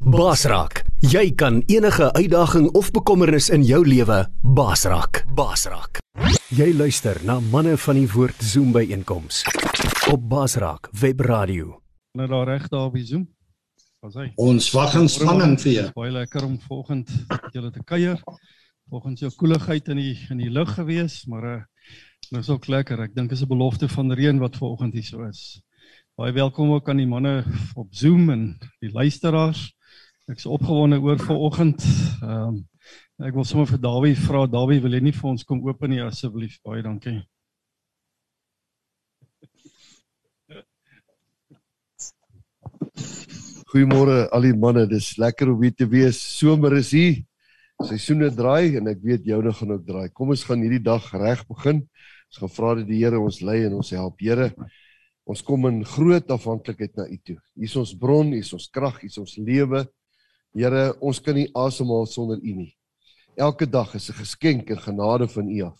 Basraak, jy kan enige uitdaging of bekommernis in jou lewe basraak. Basraak. Jy luister na manne van die woord Zoom by einkoms op Basraak Webradio. Nou daar reg daar op die Zoom. Was hy? Ons wag in spanning vir jou. Baie lekker om vanoggend julle te kuier. Vanoggend jou koeligheid in die in die lug gewees, maar uh nou is ook lekker. Ek dink is 'n belofte van reën wat vanoggend hier so is. Baie welkom ook aan die manne op Zoom en die luisteraars. Ek is opgewonde oor vanoggend. Ehm um, ek wil sommer vir Dawie vra, Dawie, wil jy nie vir ons kom open nie asseblief? Baie dankie. Goeiemôre al die manne, dis lekker om hier te wees. Somer is hier. Seisoene draai en ek weet joune gaan ook draai. Kom ons gaan hierdie dag reg begin. Ons gaan vra dat die Here ons lei en ons help. Here, ons kom in groot afhanklikheid na U toe. U is ons bron, U is ons krag, U is ons lewe. Here, ons kan nie asemhaal sonder U nie. Elke dag is 'n geskenk en genade van U af.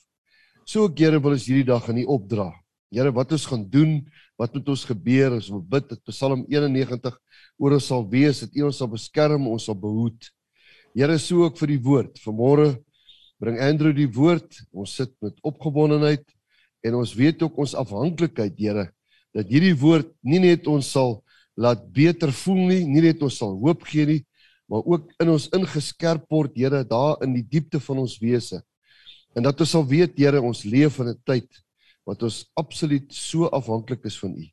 So ek Here wil ons hierdie dag aan U opdra. Here, wat ons gaan doen, wat met ons gebeur, ons wil bid dat Psalm 91 oor ons sal wees, dat U ons sal beskerm, ons sal behoed. Here, so ook vir die woord. Vanmôre bring Andrew die woord. Ons sit met opgewondenheid en ons weet ook ons afhanklikheid, Here, dat hierdie woord nie net ons sal laat beter voel nie, nie net ons sal hoop gee nie, maar ook in ons ingeskerp word, Here, daar in die diepte van ons wese. En dat ons sal weet, Here, ons leef in 'n tyd wat ons absoluut so afhanklik is van U.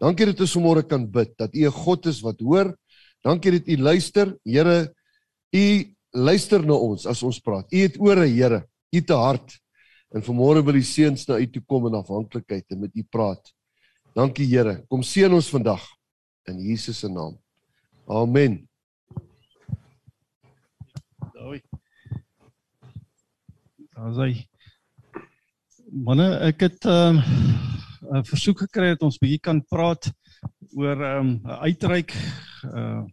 Dankie dat ons vanmôre kan bid dat U 'n God is wat hoor. Dankie dat U luister. Here, U luister na ons as ons praat. U het ore, Here. U 'n hart. En vanmôre wil die seuns na U toe kom in afhanklikheid en met U praat. Dankie Here. Kom seën ons vandag in Jesus se naam. Amen. Dawie. Daar's hy. Manne, ek het ehm, 'n uh, versoek gekry dat ons bietjie kan praat oor 'n um, uitreik. Uh,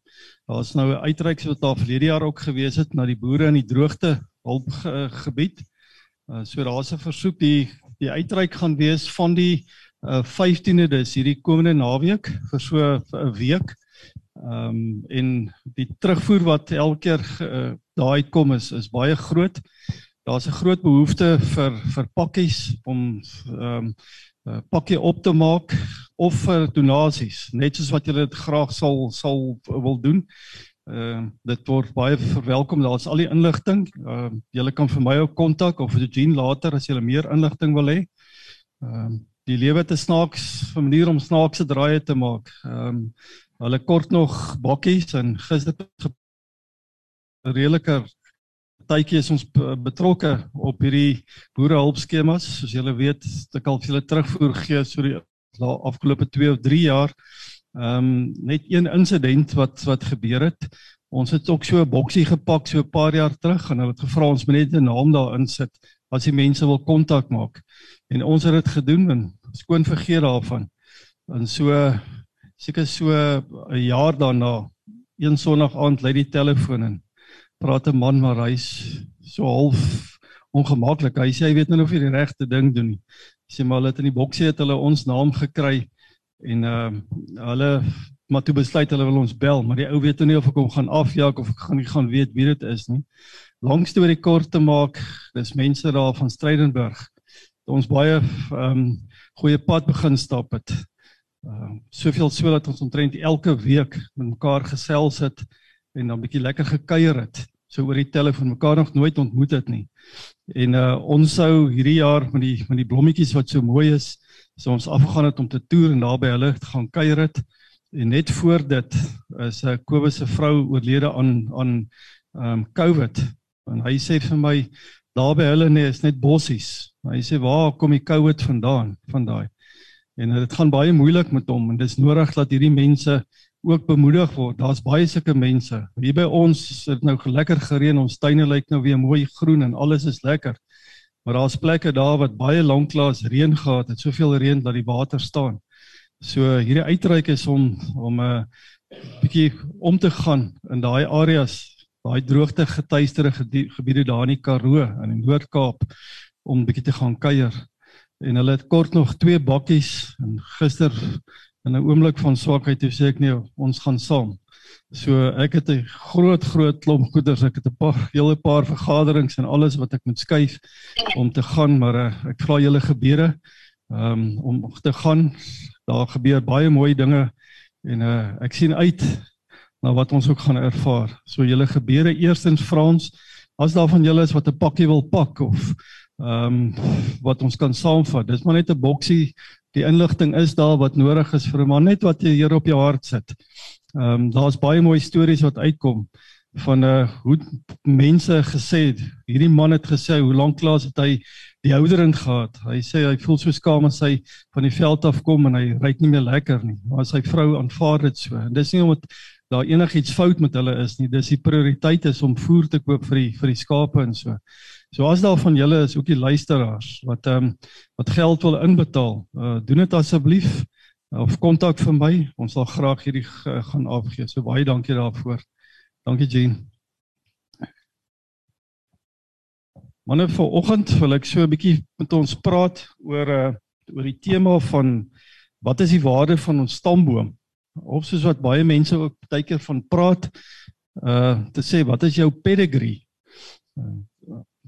Daar's nou 'n uitreik wat daar verlede jaar ook gewees het na die boere in die droogte hulp ge gebied. Uh, so daar's 'n versoek die die uitreik gaan wees van die uh, 15de dis hierdie komende naweek vir so 'n week. Ehm um, en die terugvoer wat elke keer uh, daar uitkom is is baie groot. Daar's 'n groot behoefte vir vir pakkies om ehm um, pakkie op te maak of vir donasies, net soos wat julle dit graag sal sal wil doen. Ehm uh, dit word baie verwelkom. Daar's al die inligting. Ehm uh, julle kan vir my ook kontak of vir Jean later as julle meer inligting wil hê. Ehm uh, die lewe te snaaks 'n manier om snaakse draaie te maak. Ehm um, hulle kort nog bakkies en gister redelike tydjie is ons betrokke op hierdie boerehulp skemas. Soos julle weet, ek al vir julle terugvoer gee so die afgelope 2 of 3 jaar. Ehm um, net een insident wat wat gebeur het. Ons het ook so 'n boksie gepak so 'n paar jaar terug en hulle het gevra ons moet net 'n naam daarin sit as die mense wil kontak maak. En ons het dit gedoen en skoon vergeet daarvan. En so seker so 'n jaar daarna, een Sondag aand lei die telefoon en praat 'n man maar hy's so half ongemaklik. Hy sê hy weet nou of hy die regte ding doen nie. Hy sê maar hulle het in die boksie het hulle ons naam gekry en ehm uh, hulle maar toe besluit hulle wil ons bel, maar die ou weet nou nie of ek hom gaan afjaag of ek gaan nie gaan weet wie dit is nie. Lang storie kort te maak, dis mense daar van Strydenburg. Ons baie ehm um, goeie pad begin stap het. Ehm uh, soveel so dat ons omtrent elke week met mekaar gesels het en dan 'n bietjie lekker gekuier het so oor die telefoon mekaar nog nooit ontmoet het nie. En uh ons sou hierdie jaar met die met die blommetjies wat so mooi is, so ons afgegaan het om te toer en daar by hulle gaan kuier het. En net voor dit is 'n uh, Kobus se vrou oorlede aan aan um COVID. En hy sê vir my daar by hulle nee is net bossies. Hy sê waar kom die COVID vandaan van daai? En dit gaan baie moeilik met hom en dis nodig dat hierdie mense ook bemoedig word. Daar's baie sulke mense. Hier by ons is dit nou lekker gereën. Ons tuine lyk nou weer mooi groen en alles is lekker. Maar daar's plekke daar wat baie lanklaas reën gehad het, soveel reën dat die water staan. So hierdie uitreik is om om 'n uh, bietjie om te gaan in daai areas, daai droogte getuisterde gebiede daar in die Karoo in Noord-Kaap om bietjie te gaan kuier. En hulle het kort nog twee bakkies en gister in 'n oomblik van swakheid toe sê ek nee, ons gaan saam. So ek het 'n groot groot klomp goeders. Ek het 'n paar hele paar vergaderings en alles wat ek moet skuif om te gaan, maar uh, ek vra julle gebede um, om te gaan. Daar gebeur baie mooi dinge en uh, ek sien uit na wat ons ook gaan ervaar. So julle gebede eerstens Frans, as daar van julle is wat 'n pakkie wil pak of ehm um, wat ons kan saamvat. Dis maar net 'n boksie. Die inligting is daar wat nodig is vir 'n man net wat die Here op jou hart sit. Ehm um, daar's baie mooi stories wat uitkom van uh, hoe mense gesê het. Hierdie man het gesê hoe lank klaas het hy die ouderend gehad. Hy sê hy voel so skaam as hy van die veld af kom en hy ry nie meer lekker nie. Maar sy vrou aanvaar dit so. En dis nie omdat daar enigiets fout met hulle is nie. Dis die prioriteit is om voer te koop vir die vir die skape en so. So as daar van julle is ook die luisteraars wat ehm um, wat geld wil inbetaal, uh, doen dit asseblief uh, of kontak vir my. Ons sal graag hierdie uh, gaan afgee. So baie dankie daarvoor. Dankie Jean. Manne vanoggend wil ek so 'n bietjie met ons praat oor uh, oor die tema van wat is die waarde van ons stamboom? Of soos wat baie mense ook baie keer van praat uh te sê wat is jou pedigree? Uh,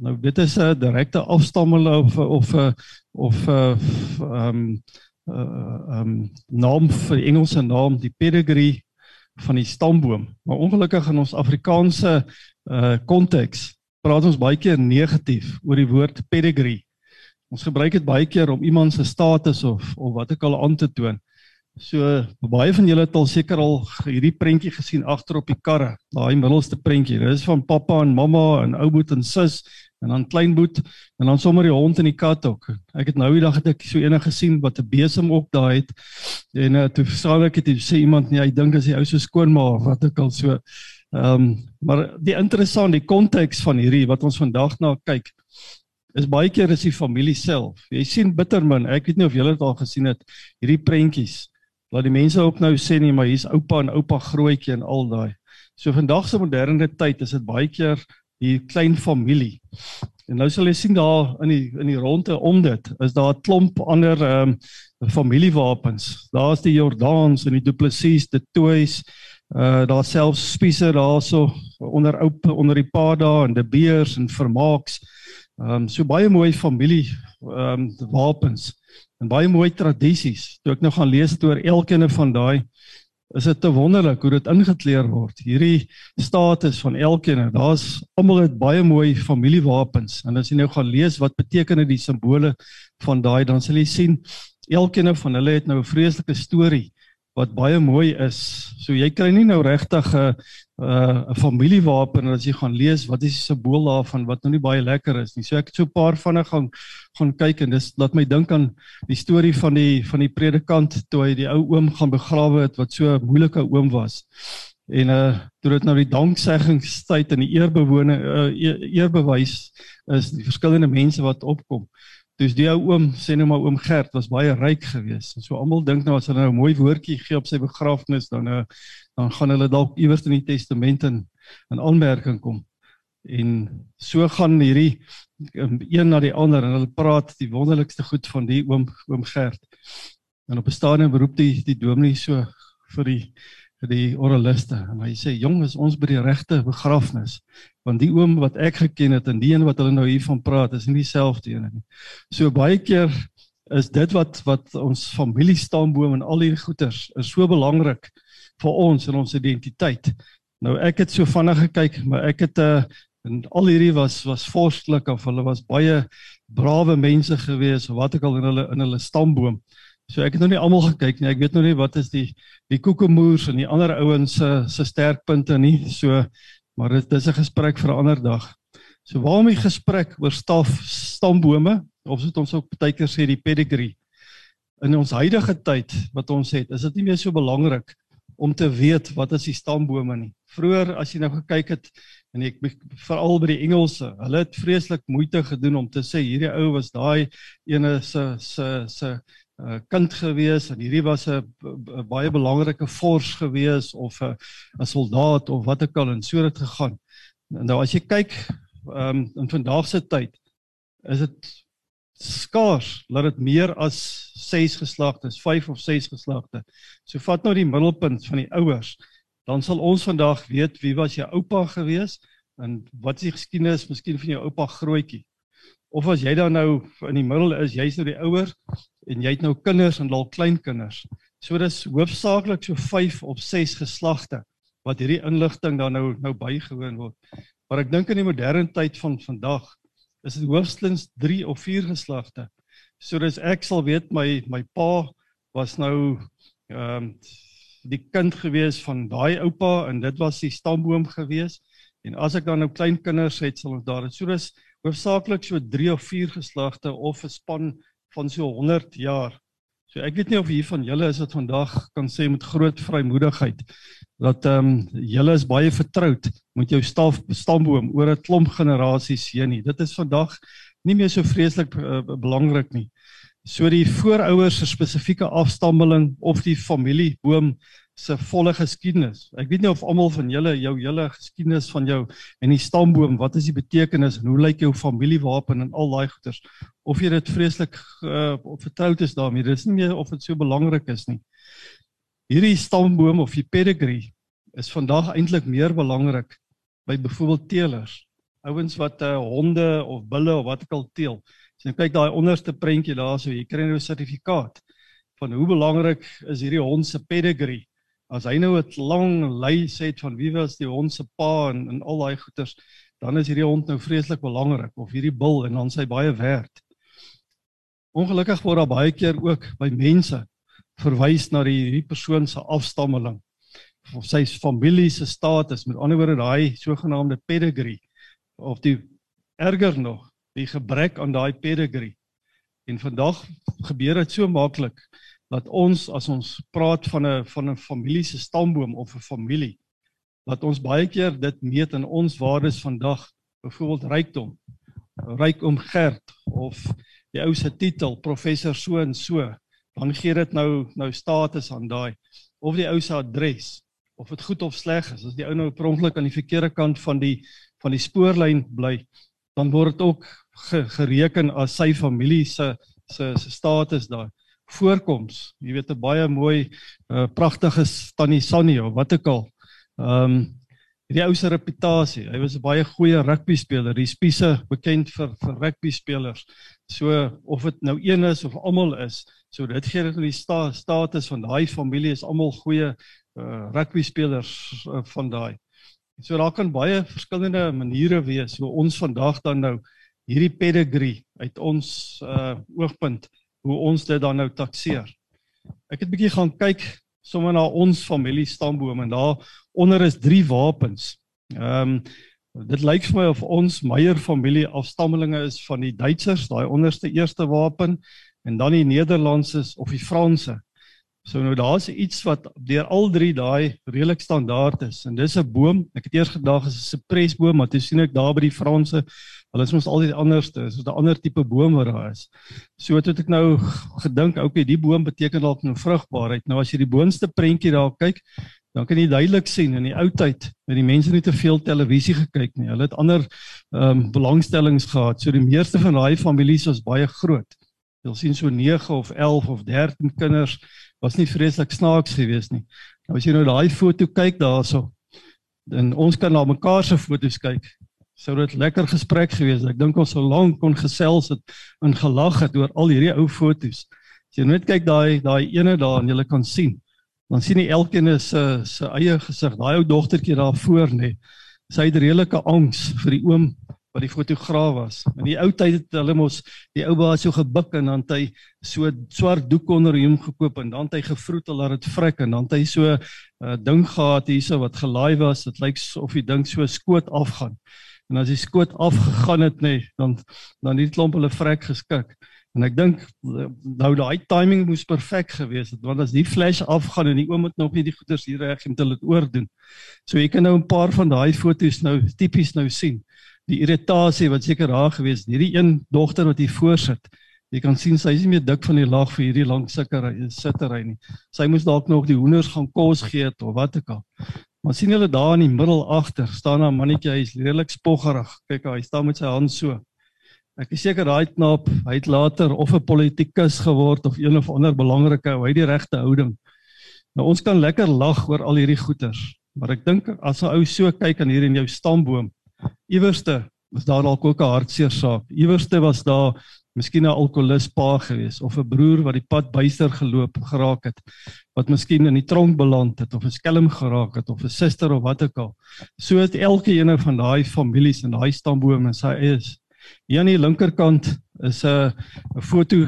Nou dit is 'n direkte afstammeling of of of ehm um, ehm um, naam vir die Engelse naam die pedigree van die stamboom. Maar ongelukkig in ons Afrikaanse uh konteks praat ons baie keer negatief oor die woord pedigree. Ons gebruik dit baie keer om iemand se status of of wat ek al aan te toon. So baie van julle het al seker al hierdie prentjie gesien agter op die karre, daai middelste prentjie. Dit is van pappa en mamma en ouboet en sus en dan kleinboet en dan sommer die hond en die kat ook. Ek het nou die dag het ek so eendag gesien wat 'n besem op daai het en uh, toe sê ek dit sê iemand nee, hy dink as hy ou so skoon maar wat ek al so ehm um, maar die interessant die konteks van hierdie wat ons vandag na kyk is baie keer is die familie self. Jy sien bittermin, ek weet nie of julle dit al gesien het hierdie prentjies. Laat die mense ook nou sê nie, maar hier's oupa en oupa grootjie en al daai. So vandag se moderne tyd is dit baie keer die klein familie. En nou sal jy sien daar in die in die ronde om dit is daar 'n klomp ander ehm um, familiewapens. Daar's die Jordaans en die Du Plessis, die Toys, uh daar selfs spiese daarso onder oup onder die pa daar en die beers en vermaaks. Ehm um, so baie mooi familie ehm um, wapens en baie mooi tradisies. Toe ek nou gaan lees oor elkeen van daai is dit te wonderlik hoe dit ingekleer word. Hierdie status van elkeen, daar's almal het baie mooi familiewapens en as jy nou gaan lees wat beteken dit die simbole van daai dan sal jy sien elkeen van hulle het nou 'n vreeslike storie wat baie mooi is. So jy kry nie nou regtig 'n 'n familiewapen as jy gaan lees wat is die simbool daarvan wat nou nie baie lekker is nie. So ek het so 'n paar van hulle gaan gaan kyk en dis laat my dink aan die storie van die van die predikant toe hy die ou oom gaan begrawe het wat so 'n moeilike oom was. En uh toe dit nou die dankseggingstyd en die eerbewone uh, eerbewys is die verskillende mense wat opkom. Dus die ou oom, sê nou maar oom Gert was baie ryk geweest. So almal dink nou as hulle nou 'n mooi woordjie gee op sy begrafnis dan uh, dan gaan hulle dalk iewers in die testament in in aanmerking kom. En so gaan hierdie um, een na die ander en hulle praat die wonderlikste goed van die oom oom Gert. En op 'n stadium beroep die die dominee so vir die vir die oraliste en hy sê jong ons by die regte begrafnis want die oom wat ek geken het en die een wat hulle nou hiervan praat is nie dieselfde een nie. So baie keer is dit wat wat ons familie staanboom en al hierdie goeters is so belangrik vir ons en ons identiteit. Nou ek het so vinnig gekyk, maar ek het 'n uh, eh, en al hierdie was was vorstelik of hulle was baie brawe mense gewees of wat ek al in hulle in hulle stamboom. So ek het nog nie almal gekyk nie. Ek weet nog nie wat is die die koekemoers en die ander ouens se se sterkpunte nie. So maar dit is 'n gesprek vir 'n ander dag. So waarom die gesprek oor staf stambome of soos ons ook baie keer sê die pedigree in ons huidige tyd wat ons het, is dit nie meer so belangrik om te weet wat is die stambome nie. Vroeger as jy nou gekyk het en ek veral by die Engelse, hulle het vreeslik moeite gedoen om te sê hierdie ou was daai ene se se se uh, kind gewees en hierdie was 'n baie belangrike fors gewees of 'n soldaat of wat ook al en so het gegaan. Nou as jy kyk um, in vandag se tyd is dit skaars dat dit meer as 6 geslagte is, 5 of 6 geslagte. So vat nou die middelpunt van die ouers dan sal ons vandag weet wie was jou oupa gewees en wat is die geskiedenis miskien van jou oupa grootjie. Of as jy dan nou in die middel is, jy's nou die ouer en jy het nou kinders en dalk kleinkinders. So dis hoofsaaklik so 5 of 6 geslagte wat hierdie inligting dan nou nou bygewoon word. Maar ek dink in die moderne tyd van vandag is dit hoogstens 3 of 4 geslagte. So dis ek sal weet my my pa was nou ehm um, die kind gewees van daai oupa en dit was die stamboom gewees. En as ek dan nou klein kinders het, sal ons daar so dis hoofsaaklik so 3 of 4 geslagte of 'n span van so 100 jaar. So ek weet nie of hier van julle is wat vandag kan sê met groot vrymoedigheid dat ehm um, julle is baie vertroud met jou staf stamboom oor 'n klomp generasies heen nie. Dit is vandag nie meer so vreeslik uh, belangrik nie. So die voorouers se spesifieke afstammeling of die familieboom se volle geskiedenis. Ek weet nie of almal van julle jou hele geskiedenis van jou en die stamboom, wat is die betekenis en hoe lyk jou familiewapen en al daai goeters of jy dit vreeslik uh, vertroud is daarmee. Dit is nie meer of dit so belangrik is nie. Hierdie stamboom of die pedigree is vandag eintlik meer belangrik by byvoorbeeld teelers. Ouens wat uh, honde of bulle of wat ook al teel. As jy kyk daai onderste prentjie daarso, jy kry nou 'n sertifikaat van hoe belangrik is hierdie hond se pedigree As hy nou 'n lang lys het van wie was die hond se pa en en al daai goeters, dan is hierdie hond nou vreeslik belangrik of hierdie bil en dan sy baie werd. Ongelukkig word daar baie keer ook by mense verwys na die hierdie persoon se afstammeling of sy familie se status, met ander woorde daai sogenaamde pedigree of die erger nog, die gebrek aan daai pedigree. En vandag gebeur dit so maklik dat ons as ons praat van 'n van 'n familie se stamboom of 'n familie dat ons baie keer dit meet in ons waardes vandag byvoorbeeld rykdom ryk om gerd of die ou se titel professor so en so dan gee dit nou nou status aan daai of die ou se adres of dit goed of sleg is as die ou nou pronklik aan die verkeerde kant van die van die spoorlyn bly dan word dit ook gereken as sy familie se se se status daai voorkoms. Jy weet 'n baie mooi uh, pragtige tannie Sannie of wat ook al. Ehm um, die ou se reputasie. Hy was 'n baie goeie rugby speler. Die spiese bekend vir vir rugby spelers. So of dit nou een is of almal is, so dit gee dit die sta, status van daai familie is almal goeie uh, rugby spelers uh, van daai. So daar kan baie verskillende maniere wees hoe ons vandag dan nou hierdie pedigree uit ons uh, oogpunt hoe ons dit dan nou takseer. Ek het bietjie gaan kyk sommer na ons familie stamboom en daar onder is drie wapens. Ehm um, dit lyk vir my of ons Meyer familie afstammelinge is van die Duitsers, daai onderste eerste wapen en dan die Nederlandses of die Franse. So nou daar's iets wat deur al drie daai redelik standaard is en dis 'n boom. Ek het eers gedag is 'n cypressboom, maar toe sien ek daar by die Franse, hulle is mos altyd anderste, is 'n ander tipe boom wat daar is. So het ek nou gedink, okay, die boom beteken dalk nou vrugbaarheid. Nou as jy die boonste prentjie daar kyk, dan kan jy duidelik sien in die ou tyd het die mense nie te veel televisie gekyk nie. Hulle het ander ehm um, belangstellings gehad. So die meeste van daai families was baie groot. Jy sien so 9 of 11 of 13 kinders was nie vreeslik snaaks geweest nie. Nou as jy nou daai foto kyk daarso, dan ons kan na mekaar se foto's kyk. Sou dit lekker gesprek gewees het. Ek dink ons sou lank kon gesels het en gelag het oor al hierdie ou foto's. As jy net kyk daai daai ene daar en jy kan sien, dan sien jy elkeen se se eie gesig. Daai ou dogtertjie daar voor nê. Sy het redelike angs vir die oom wat die fotograaf was. In die ou tyd het hulle mos die ou baas so gebuk en dan het hy so swart doek onder hom gekoop en dan het hy gevroetel dat dit vrek en dan het hy so 'n uh, ding gehad hierso wat gelaai was. Dit lyk of die ding so skoot afgaan. En as die skoot afgegaan het nê, nee, dan dan die klomp hulle vrek geskik. En ek dink nou daai timing moes perfek gewees het want as die flash afgaan en die oom moet nog nie die goeders hier reg om dit oordoen. So jy kan nou 'n paar van daai foto's nou tipies nou sien die irritasie wat seker daar gewees het. Hierdie een dogter wat hier voor sit. Jy kan sien sy is nie meer dik van die lag vir hierdie lang sittery sittery nie. Sy moes dalk nog die hoenders gaan kos gee of wat ook al. Maar sien julle daar in die middel agter staan 'n mannetjie, hy's redelik spoggerig. Kyk, hy staan met sy hand so. Ek is seker daai knap, hy het later of 'n politikus geword of een of ander belangrike, hy het die regte houding. Nou ons kan lekker lag oor al hierdie goeters. Maar ek dink as 'n ou so kyk aan hier in jou stamboom, iewerste was daar dalk ook 'n hartseer saak. Iewerste was daar miskien 'n alkolikus pa gewees of 'n broer wat die pad byster geloop geraak het wat miskien in die tronk beland het of 'n skelm geraak het of 'n suster of wat ook al. So het elke een van daai families en daai stambome sy eie is. Hier aan die linkerkant is 'n 'n foto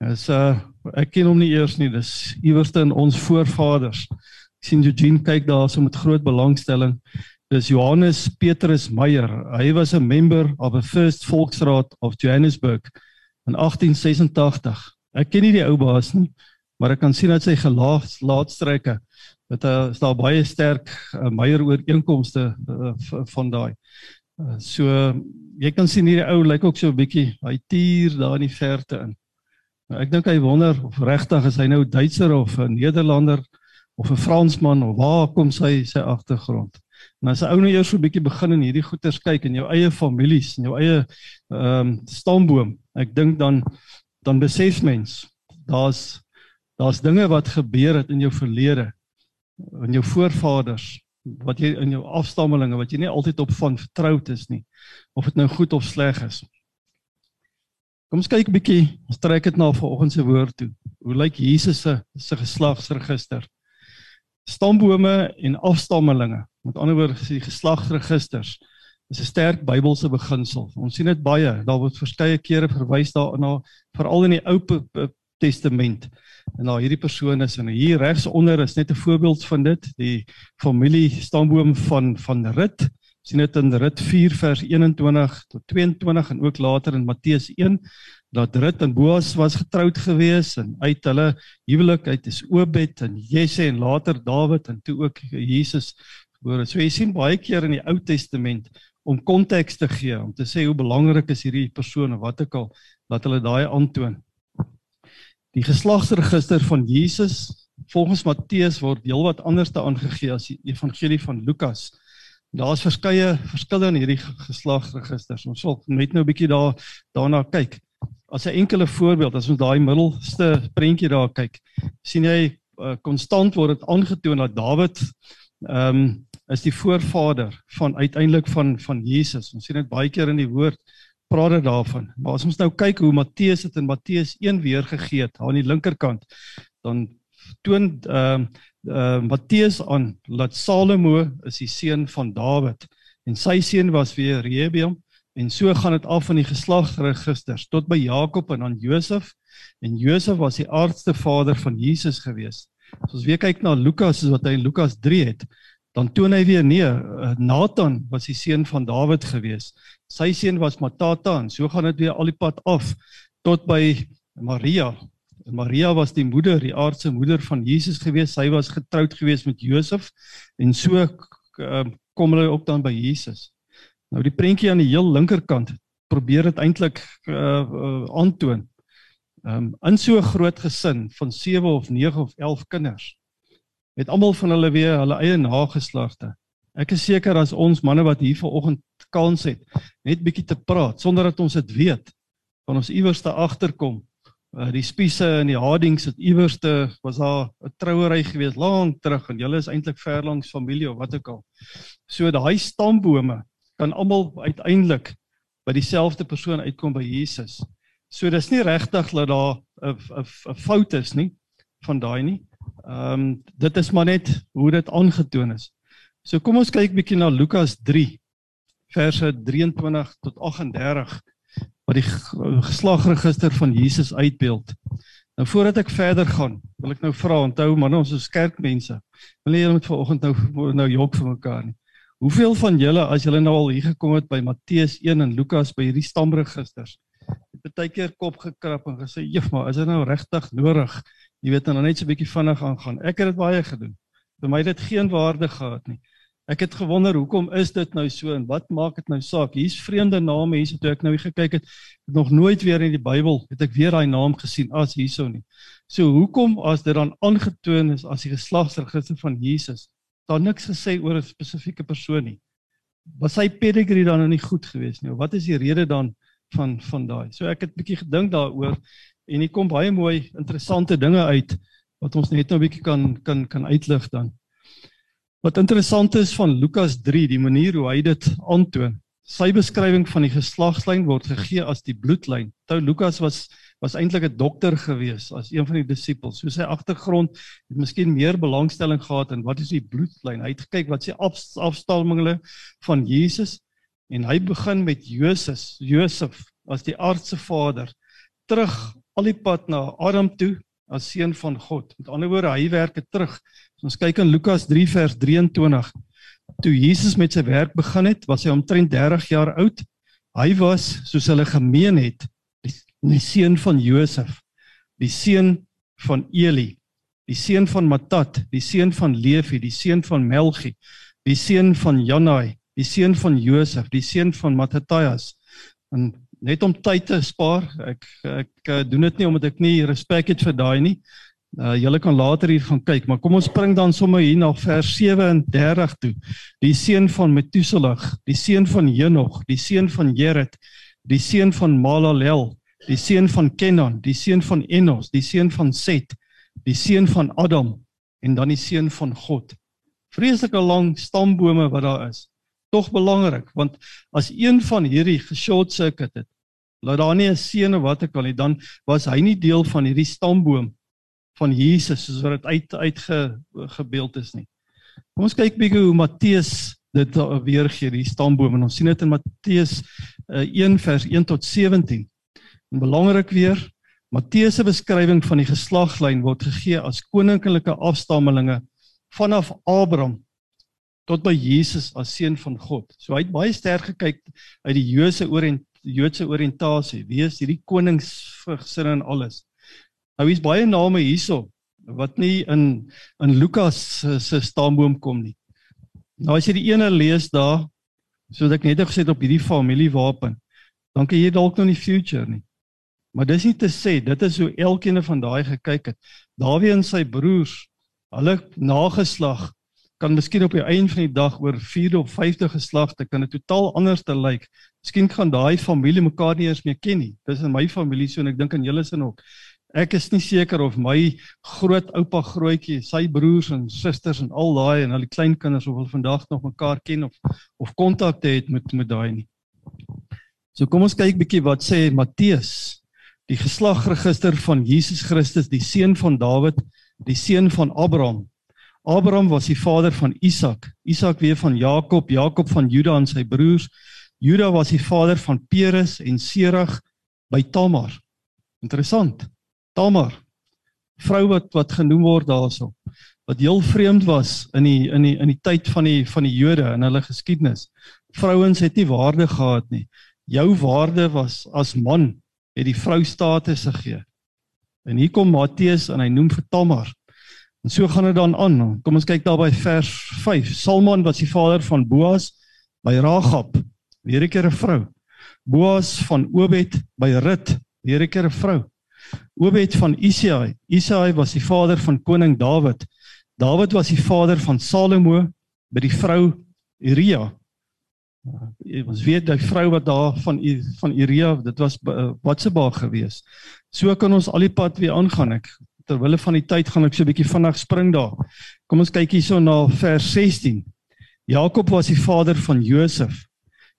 is 'n ek ken hom nie eers nie. Dis iewerste in ons voorvaders. Ek sien Eugene kyk daar so met groot belangstelling. Dis Johannes Petrus Meyer. Hy was 'n member of the First Volksraad of Johannesburg in 1886. Ek ken nie die ou baas nie, maar ek kan sien dat sy gelaag laatstrekke dat daar is daar baie sterk uh, Meyer ooreenkomste uh, van daai. Uh, so jy kan sien hierdie ou lyk ook so 'n bietjie hy tier daar in die verte in. Nou, ek dink hy wonder of regtig is hy nou Duitser of 'n Nederlander of 'n Fransman of waar kom sy sy agtergrond? En as 'n ou nou eers so 'n bietjie begin in hierdie goeters kyk in jou eie families en jou eie ehm um, stamboom, ek dink dan dan besef mens daar's daar's dinge wat gebeur het in jou verlede in jou voorvaders wat jy in jou afstammelinge wat jy nie altyd op van vertroud is nie of dit nou goed of sleg is. Kom ons kyk 'n bietjie, ons trek dit na vanoggend se woord toe. Hoe lyk Jesus se se geslagsregister? Stambome en afstammelinge. Met ander woorde, die geslagsregisters is 'n sterk Bybelse beginsel. Ons sien dit baie. Daar word verskeie kere verwys daarna, veral in die Ou Testament. En nou hierdie persone is en hier regs onder is net 'n voorbeeld van dit, die familie stamboom van van Rut. Sien dit in Rut 4 vers 21 tot 22 en ook later in Matteus 1 dat Rut en Boas was getroud gewees en uit hulle huwelik uit is Obed en Jesse en later Dawid en toe ook Jesus gebore. So jy sien baie keer in die Ou Testament om konteks te gee om te sê hoe belangrik is hierdie persone wat ek al laat hulle daai aantoon. Die geslagsregister van Jesus volgens Matteus word heelwat anders te aangegee as die evangelie van Lukas. Daar's verskeie verskille in hierdie geslagsregisters. Ons sal net nou 'n bietjie daar daarna kyk as 'n enkele voorbeeld as ons daai middelste prentjie daar kyk, sien jy uh, konstant word dit aangetoon dat Dawid ehm um, is die voorvader van uiteindelik van van Jesus. Ons sien dit baie keer in die woord praat dit daarvan. Maar as ons nou kyk hoe Matteus dit in Matteus 1 weergegee het aan die linkerkant, dan toon ehm uh, uh, Matteus aan dat Salomo is die seun van Dawid en sy seun was weer Rehoboam En so gaan dit af van die geslagsregisters tot by Jakob en dan Josef. En Josef was die aardste vader van Jesus gewees. As ons weer kyk na Lukas soos wat hy in Lukas 3 het, dan toon hy weer nee, eh, Nathan was die seun van Dawid gewees. Sy seun was Matata en so gaan dit weer al die pad af tot by Maria. En Maria was die moeder, die aardse moeder van Jesus gewees. Sy was getroud gewees met Josef en so uh, kom hulle op dan by Jesus. Nou die prentjie aan die heel linkerkant probeer dit eintlik uh, uh aantoon. Ehm um, in so 'n groot gesin van 7 of 9 of 11 kinders het almal van hulle weer hulle eie nageslagte. Ek is seker as ons manne wat hier vanoggend kans het net bietjie te praat sonder dat ons dit weet van ons iewerste agterkom. Uh, die spiese en die Hardings het iewerste was daar 'n trouery gewees lank terug en julle is eintlik ver langs familie of wat ook al. So daai stambome kan almal uiteindelik by dieselfde persoon uitkom by Jesus. So dis nie regtig dat daar 'n 'n fout is nie van daai nie. Ehm um, dit is maar net hoe dit aangetoon is. So kom ons kyk bietjie na Lukas 3 verse 23 tot 38 wat die geslagregister van Jesus uitbeeld. Nou voordat ek verder gaan, wil ek nou vra, onthou man, ons is kerkmense. Wil nie julle met vanoggend nou nou jok vir mekaar nie. Hoeveel van julle as julle nou al hier gekom het by Matteus 1 en Lukas by hierdie stamregisters, het baie keer kop gekrap en gesê, "Jef, maar is dit nou regtig nodig?" Jy weet dan net so 'n bietjie vinnig aangaan. Ek het dit baie gedoen. Vir my het dit geen waarde gehad nie. Ek het gewonder hoekom is dit nou so en wat maak dit nou saak? Hier's vreemde name hier, so toe ek nou hier gekyk het, het nog nooit weer in die Bybel het ek weer daai naam gesien as hierso nie. So hoekom as dit dan aangetoon is as die geslagsregister van Jesus, daar niks gesê oor 'n spesifieke persoon nie. Was sy pedigree dan nou nie goed geweest nie? Wat is die rede dan van van daai? So ek het bietjie gedink daaroor en hier kom baie mooi interessante dinge uit wat ons net nou bietjie kan kan kan uitlig dan. Wat interessant is van Lukas 3, die manier hoe hy dit aantoon. Sy beskrywing van die geslagslyn word gegee as die bloedlyn. Tou Lukas was was eintlik 'n dokter gewees as een van die disippels. So sy agtergrond het miskien meer belangstelling gehad in wat is die bloedlyn. Hy het gekyk wat sy af, afstammelinge van Jesus en hy begin met Josef, Josef as die aardse vader terug al die pad na Adam toe as seun van God. Met ander woorde, hy werk dit terug. As ons kyk in Lukas 3 vers 23, toe Jesus met sy werk begin het, was hy omtrent 30 jaar oud. Hy was, soos hulle gemeen het, die, die seun van Josef, die seun van Eli, die seun van Matat, die seun van Levi, die seun van Melchi, die seun van Janai, die seun van Josef, die seun van Matthias. En net om tyd te spaar. Ek ek, eh, doen dit nie omdat ek nie respek het vir daai nie. Uh julle kan later hier gaan kyk, maar kom ons spring dan sommer hier na vers 37 toe. Die seun van Metuselah, die seun van Henog, die seun van Jered, die seun van Malalel, die seun van Kenan, die seun van Enos, die seun van Set, die seun van Adam en dan die seun van God. Vreeslike lang stambome wat daar is. Tog belangrik want as een van hierdie geshort circuit het, laat daar nie 'n seun of wat ek al nie, dan was hy nie deel van hierdie stamboom van Jesus soos wat dit uit uitgebeeld is nie. Kom ons kyk bietjie hoe Matteus dit weergee, die stamboom en ons sien dit in Matteus uh, 1 vers 1 tot 17. En belangrik weer, Matteus se beskrywing van die geslaglyn word gegee as koninklike afstammelinge vanaf Abraham tot by Jesus as seun van God. So hy het baie sterk gekyk uit die Joodse orient Joodse oriëntasie. Wie is hierdie koningsgesin en alles? Nou hier's baie name hierso wat nie in in Lukas se stamboom kom nie. Nou as jy die ene lees daar, soos ek net gesê het op hierdie familiewapen, dan kan jy dalk nou nie future nie. Maar dis nie te sê dit is hoe elkeen van daai gekyk het. Dawie en sy broers, hulle nageslag kan miskien op die einde van die dag oor 4 of 5de geslagte kan dit totaal anders te lyk. Miskien gaan daai familie mekaar nie eens meer ken nie. Dis in my familie so en ek dink aan julle sin ook. Ek is nie seker of my grootoupa grootjie, sy broers en susters en al daai en al die kleinkinders of hulle vandag nog mekaar ken of of kontakte het met met daai nie. So kom ons kyk bietjie wat sê Matteus, die geslagregister van Jesus Christus, die seun van Dawid, die seun van Abraham. Abraham was die vader van Isak, Isak weer van Jakob, Jakob van Juda en sy broers. Juda was die vader van Peres en Serag by Tamar. Interessant. Tamar, vrou wat wat genoem word daarso, wat heel vreemd was in die in die in die tyd van die van die Jode in hulle geskiedenis. Vrouens het nie waarde gehad nie. Jou waarde was as man het die vrou status gegee. En hier kom Matteus en hy noem vir Tamar En so gaan dit dan aan. Kom ons kyk daar by vers 5. Salmon was die vader van Boas by Ragab, weer 'n keer 'n vrou. Boas van Obed by Rut, weer 'n keer 'n vrou. Obed van Isaai. Isaai was die vader van koning Dawid. Dawid was die vader van Salomo by die vrou Uria. Ons weet daai vrou wat daar van van Uria, dit was Batseba gewees. So kan ons al die pad weer aangaan. Ek terwille van die tyd gaan ek so 'n bietjie vinnig spring daar. Kom ons kyk hierso na vers 16. Jakob was die vader van Josef,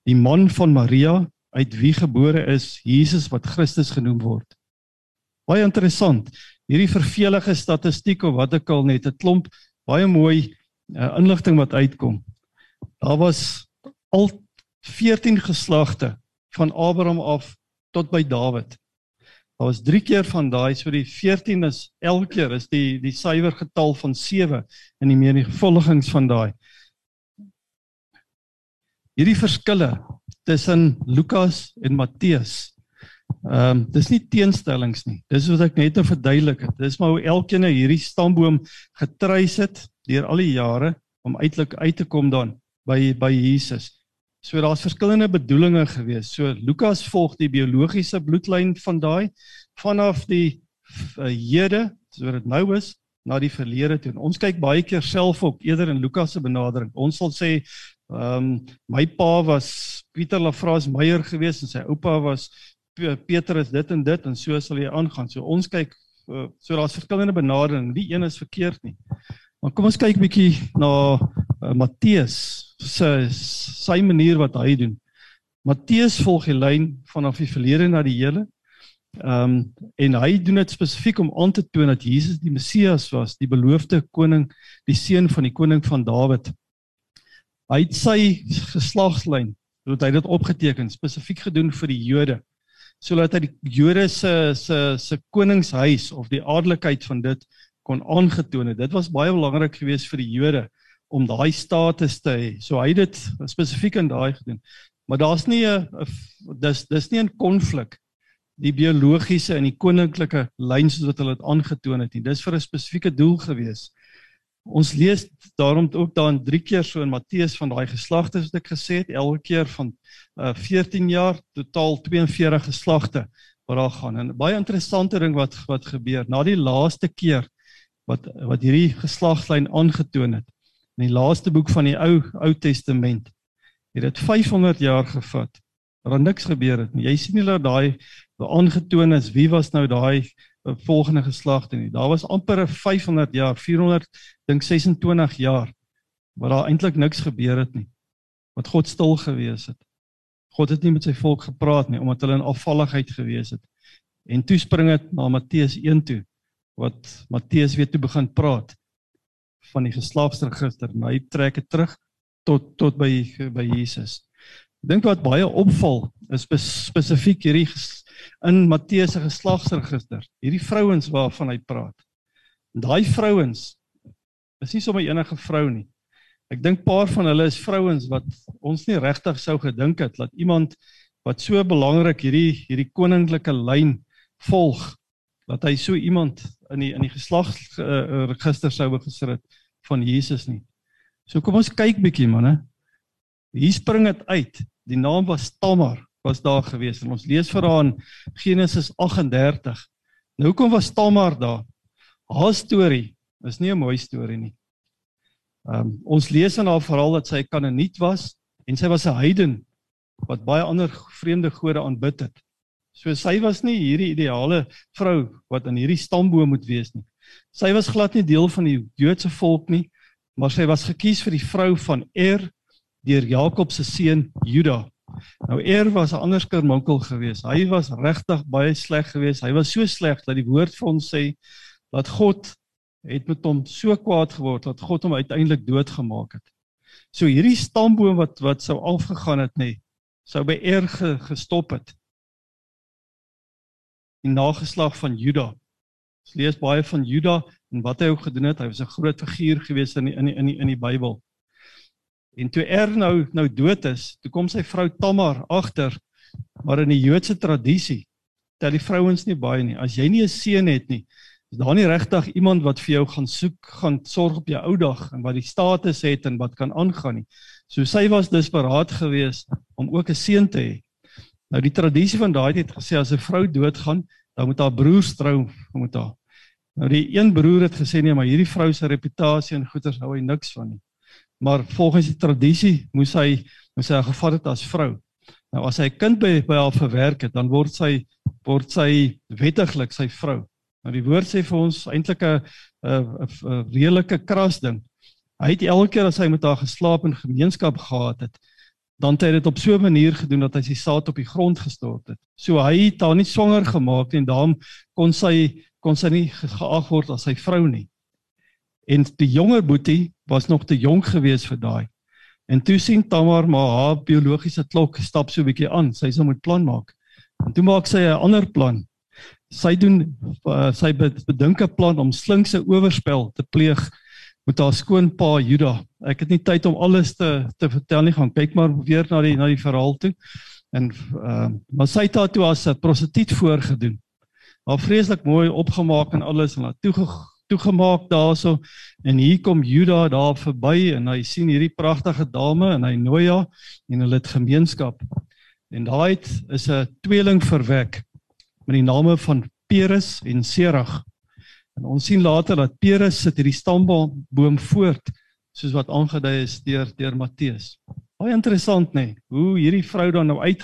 die man van Maria uit wie gebore is Jesus wat Christus genoem word. Baie interessant. Hierdie vervelige statistiek of wat ek al net 'n klomp baie mooi uh, inligting wat uitkom. Daar was al 14 geslagte van Abraham af tot by Dawid. Daar was 3 keer van daai, so die 14 is elke keer is die die suiwer getal van 7 in die menigvuldigings van daai. Hierdie verskille tussen Lukas en Matteus. Ehm um, dis nie teenstellings nie. Dis wat ek net te verduidelik het. Dis maar hoe elkeen hierdie stamboom getreis het deur al die jare om uiteindelik uit te kom dan by by Jesus. So daar's verskillende bedoelings gewees. So Lukas volg die biologiese bloedlyn van daai vanaf die uh, Jode, so dit nou is, na die verlede toe. Ons kyk baie keer self op eerder in Lukas se benadering. Ons sal sê ehm um, my pa was Pieter Lafras Meyer gewees en sy oupa was Petrus dit en dit en so sal jy aangaan. So ons kyk uh, so daar's verskillende benadering. Die een is verkeerd nie. Maar kom ons kyk bietjie na uh, Matteus se sy manier wat hy doen. Matteus volg die lyn vanaf die verlede na die hele. Ehm um, en hy doen dit spesifiek om aan te toon dat Jesus die Messias was, die beloofde koning, die seun van die koning van Dawid. Hy het sy geslagslyn, het hy dit opgeteken spesifiek gedoen vir die Jode sodat hy die Jode se se se koningshuis of die adellikheid van dit kon aangetoon het. Dit was baie belangrik geweest vir die Jode om daai status te hê. So hy het dit spesifiek in daai gedoen. Maar daar's nie 'n dis dis nie 'n konflik die biologiese en die koninklike lyn soos wat hulle dit aangetoon het nie. Dis vir 'n spesifieke doel geweest. Ons lees daarom ook dan 3 keer so in Matteus van daai geslagte wat ek gesê het, elke keer van uh, 14 jaar, totaal 42 geslagte wat daar gaan. En baie interessante ding wat wat gebeur na die laaste keer wat wat hierdie geslagslyn aangetoon het. In die laaste boek van die Ou Ou Testament het dit 500 jaar gevat. Daar niks gebeur het nie. Jy sien dat daai aangetoon is wie was nou daai volgende geslagte nie. Daar was amper 500 jaar, 400 dink 26 jaar waar daar eintlik niks gebeur het nie. Wat God stil gewees het. God het nie met sy volk gepraat nie omdat hulle in afvalligheid gewees het. En toe spring dit na Matteus 1 toe wat Matteus weer toe begin praat van die geslagsregister. Maar hy trek dit terug tot tot by by Jesus. Ek dink wat baie opval is spesifiek hierdie in Matteus se geslagsregister. Hierdie vrouens waarvan hy praat. Daai vrouens is nie sommer enige vrou nie. Ek dink paar van hulle is vrouens wat ons nie regtig sou gedink het dat iemand wat so belangrik hierdie hierdie koninklike lyn volg dat hy so iemand in die in die geslagsregister uh, sou begesit het van Jesus nie. So kom ons kyk bietjie manne. Hier spring dit uit. Die naam was Tamar was daar gewees en ons lees vir haar in Genesis 38. Nou kom was Tamar daar. Haar storie is nie 'n mooi storie nie. Ehm um, ons lees in haar verhaal dat sy 'n Kanaaniet was en sy was 'n heiden wat baie ander vreemde gode aanbid het. So sy was nie hierdie ideale vrou wat in hierdie stamboom moet wees nie. Sy was glad nie deel van die Joodse volk nie, maar sy was gekies vir die vrou van Er deur Jakob se seun Juda. Nou Er was 'n ander skermonkel geweest. Hy was regtig baie sleg geweest. Hy was so sleg dat die woord vir ons sê dat God het met hom so kwaad geword dat God hom uiteindelik doodgemaak het. So hierdie stamboom wat wat sou afgegaan het nê, sou by Er ge, gestop het. Die nageslag van Juda. Ons lees baie van Juda en wat hy ook gedoen het. Hy was 'n groot figuur gewees in die, in die, in die, in die Bybel. En toe Er nou nou dood is, toe kom sy vrou Tamar agter, maar in die Joodse tradisie tel die vrouens nie baie nie. As jy nie 'n seun het nie, is daar nie regtig iemand wat vir jou gaan soek, gaan sorg op jou ou dag en wat die status het en wat kan aangaan nie. So sy was desperaat geweest om ook 'n seun te hê. Nou die tradisie van daai tyd het gesê as 'n vrou doodgaan, dan moet haar broers trou met haar. Nou die een broer het gesê nee, maar hierdie vrou se reputasie en goeders hou hy niks van nie maar volgens die tradisie moes hy moes hy gevat het as vrou. Nou as hy 'n kind by by haar verwerk het, dan word sy word sy wettiglik sy vrou. Nou die woord sê vir ons eintlik 'n 'n redelike kras ding. Hy het elke keer as hy met haar geslaap en gemeenskap gehad het, dan het hy dit op so 'n manier gedoen dat hy sy saad op die grond gestort het. So hy het haar nie swanger gemaak nie en daarom kon sy kon sy nie geag word as sy vrou nie. En die jonger boetie was nog te jonk geweest vir daai. En toe sien Tamar maar haar biologiese klok stap so 'n bietjie aan. Sy sê moet plan maak. En toe maak sy 'n ander plan. Sy doen uh, sy bedink 'n plan om slinkse oorspel te pleeg met haar skoonpa Juda. Ek het nie tyd om alles te te vertel nie. Gaan kyk maar weer na die na die verhaal toe. En uh, maar sy het haar toe as 'n prostituut voorgedoen. Haar vreeslik mooi opgemaak en alles en haar toe toegemaak daarso en hier kom Juda daar verby en hy sien hierdie pragtige dame en hy nooi haar en hulle het gemeenskap. En daai is 'n tweeling verwek met die name van Peres en Serag. En ons sien later dat Peres sit hierdie stamboom voort soos wat aangedui is deur deur Matteus. Baie interessant nê, nee, hoe hierdie vrou dan nou uit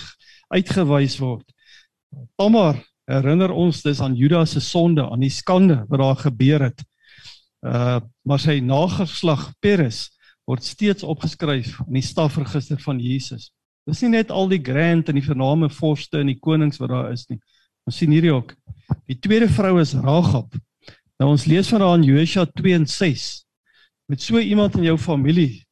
uitgewys word. Tamar herinner ons dis aan Judas se sonde, aan die skande wat daar gebeur het. Uh maar sy nageslag Peres word steeds opgeskryf in die stafregister van Jesus. Dis nie net al die grand en die vername vorste en die konings wat daar is nie. Ons sien hierdie ook. Die tweede vrou is Ragab. Nou ons lees van haar in Josua 2 en 6. Met so iemand in jou familie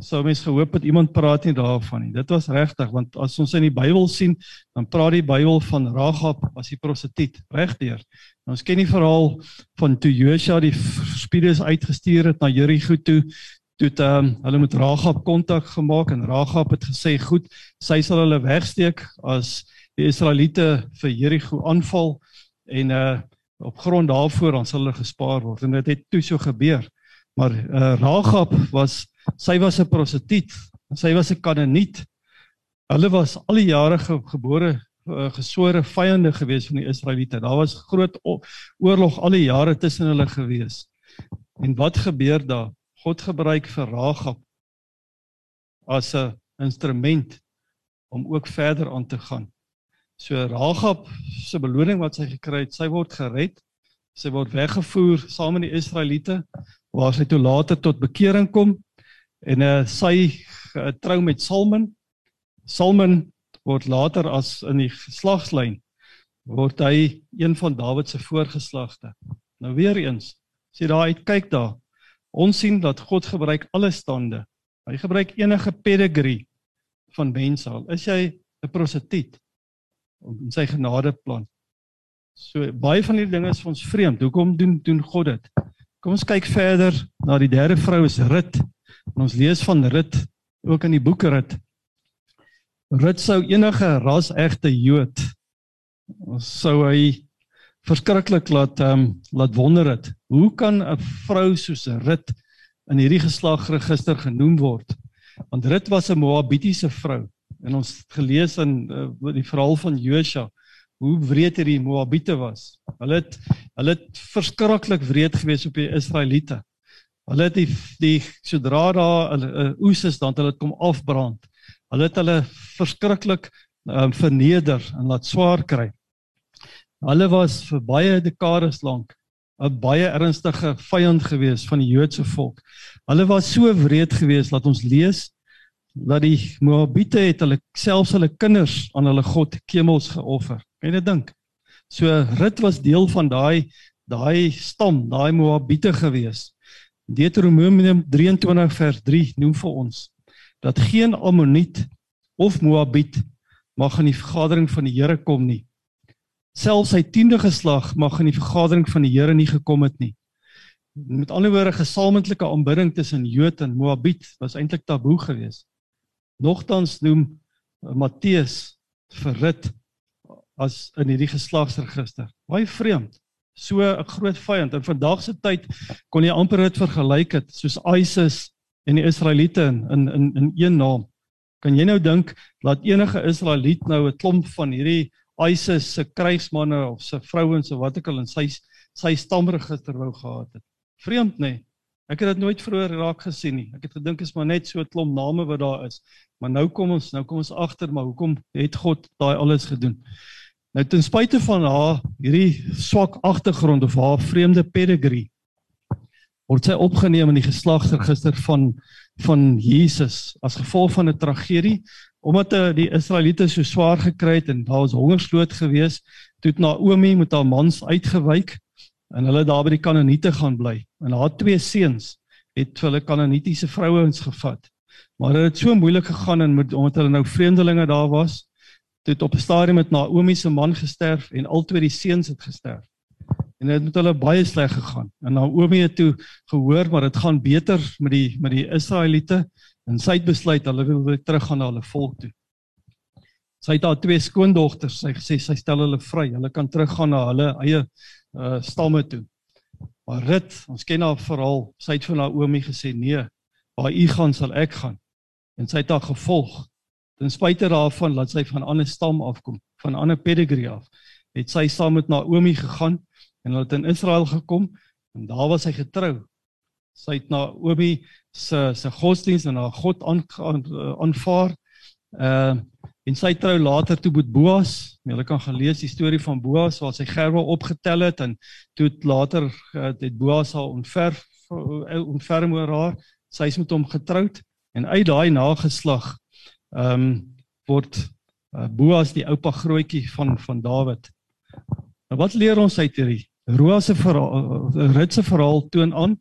sou mens gehoop het iemand praat nie daarvan nie. Dit was regtig want as ons in die Bybel sien, dan praat die Bybel van Ragab as die prostituut, regdeur. Nou ons ken die verhaal van toe Josua die spies uitgestuur het na Jerigo toe toe het um, hulle met Ragab kontak gemaak en Ragab het gesê goed, sy sal hulle wegsteek as die Israeliete vir Jerigo aanval en uh op grond daarvoor dan sal hulle gespaar word en dit het toe so gebeur. Maar uh Ragab was sy was 'n prostituut, sy was 'n Kanaaniet. Hulle was al die jare ge gebore uh, gesore vyande gewees van die Israeliete. Daar was groot oorlog al die jare tussen hulle gewees. En wat gebeur daar? God gebruik vir Ragab as 'n instrument om ook verder aan te gaan. So Ragab se beloning wat sy gekry het, sy word gered. Sy word weggevoer saam met die Israeliete waar sy toe later tot bekering kom en uh, sy uh, trou met Salmon. Salmon word later as in die geslagslyn word hy een van Dawid se voorgeslagte. Nou weer eens, sê daar uit kyk daar. Ons sien dat God gebruik alle stande. Hy gebruik enige pedigree van mense al. Is jy 'n prostituut in sy genadeplan? So baie van hierdie dinge is vir ons vreemd. Hoekom doen doen God dit? Kom ons kyk verder na die derde vrou is Rut. En ons lees van Rut ook in die boek Rut. Rut sou enige ras egte Jood sou hy verskriklik laat ehm um, laat wonder het. Hoe kan 'n vrou soos Rut in hierdie geslagregister genoem word? Want Rut was 'n Moabitiese vrou en ons het gelees in uh, die verhaal van Josua hoe wreed hierdie Moabite was. Hulle het hulle het verskriklik wreed gewees op die Israeliete. Hulle het die die sodra daar 'n uh, oes is dan hulle het kom afbrand. Hulle het hulle verskriklik um, verneder en laat swaar kry. Hulle was vir baie dekades lank 'n baie ernstige vyand gewees van die Joodse volk. Hulle was so wreed gewees dat ons lees dat die Moabite het hulle selfs hulle kinders aan hulle god Kemels geoffer. Kan jy dit dink? So Rut was deel van daai daai stam, daai Moabite gewees. Deuteronomium 23 vers 3 noem vir ons dat geen Ammoniet of Moabiet mag in die vergadering van die Here kom nie selfs sy 10de geslag mag in die vergadering van die Here nie gekom het nie. Met ander woorde gesamentlike aanbidding tussen Jood en Moabiet was eintlik taboe geweest. Nogtans noem Matteus vir Rut as in hierdie geslagsregister. Baie vreemd. So 'n groot vyand. In vandag se tyd kon jy amper dit vergelyk het soos ISIS en die Israeliete in in in, in een naam. Kan jy nou dink dat enige Israeliet nou 'n klomp van hierdie ISIS se krygsmanne of se vrouens of wat ook al in sy sy stamregister wou gehad het. Vreemd nê. Nee. Ek het dit nooit vroeër raak gesien nie. Ek het gedink is maar net so 'n klomp name wat daar is. Maar nou kom ons, nou kom ons agter maar hoekom het God daai alles gedoen? Nou ten spyte van haar hierdie swak agtergrond of haar vreemde pedigree word sy opgeneem in die geslagsregister van van Jesus as gevolg van 'n tragedie omdat die Israeliete so swaar gekry het en daar was hongersnood gewees, toe het Naomi met haar mans uitgewyk en hulle daar by die Kanaaniete gaan bly. En haar twee seuns het hulle Kanaanitiese vrouens gevat. Maar dit het so moeilik gegaan en met omdat hulle nou vreemdelinge daar was, het op 'n stadium met Naomi se man gesterf en al twee die seuns het gesterf. En dit het met hulle baie sleg gegaan. En Naomi het toe gehoor maar dit gaan beter met die met die Israeliete En sy het besluit hulle wil weer teruggaan na hulle volk toe. Sy het haar twee skoondogters, sy gesê sy stel hulle vry. Hulle kan teruggaan na hulle eie uh stamme toe. Maar Rut, ons ken haar verhaal. Sy het vir Naomi gesê: "Nee, waar u gaan sal ek gaan." En sy het haar gevolg. Ten spyte daarvan dat sy van 'n ander stam afkom, van 'n ander pedigree af, het sy saam met Naomi gegaan en hulle het in Israel gekom en daar was sy getrou. Sy het Naomi se se godsdienst en haar God aanvaar. Uh en sy trou later toe met Boas. Jy kan gaan lees die storie van Boas waar sy gerwe opgetel het en toe later uh, het Boas haar ontferf uh, ontferm oor haar. Sy is met hom getroud en uit daai nageslag ehm um, word uh, Boas die oupa grootjie van van Dawid. Nou wat leer ons uit hierdie Roa se verhaal, Rut se verhaal toon aan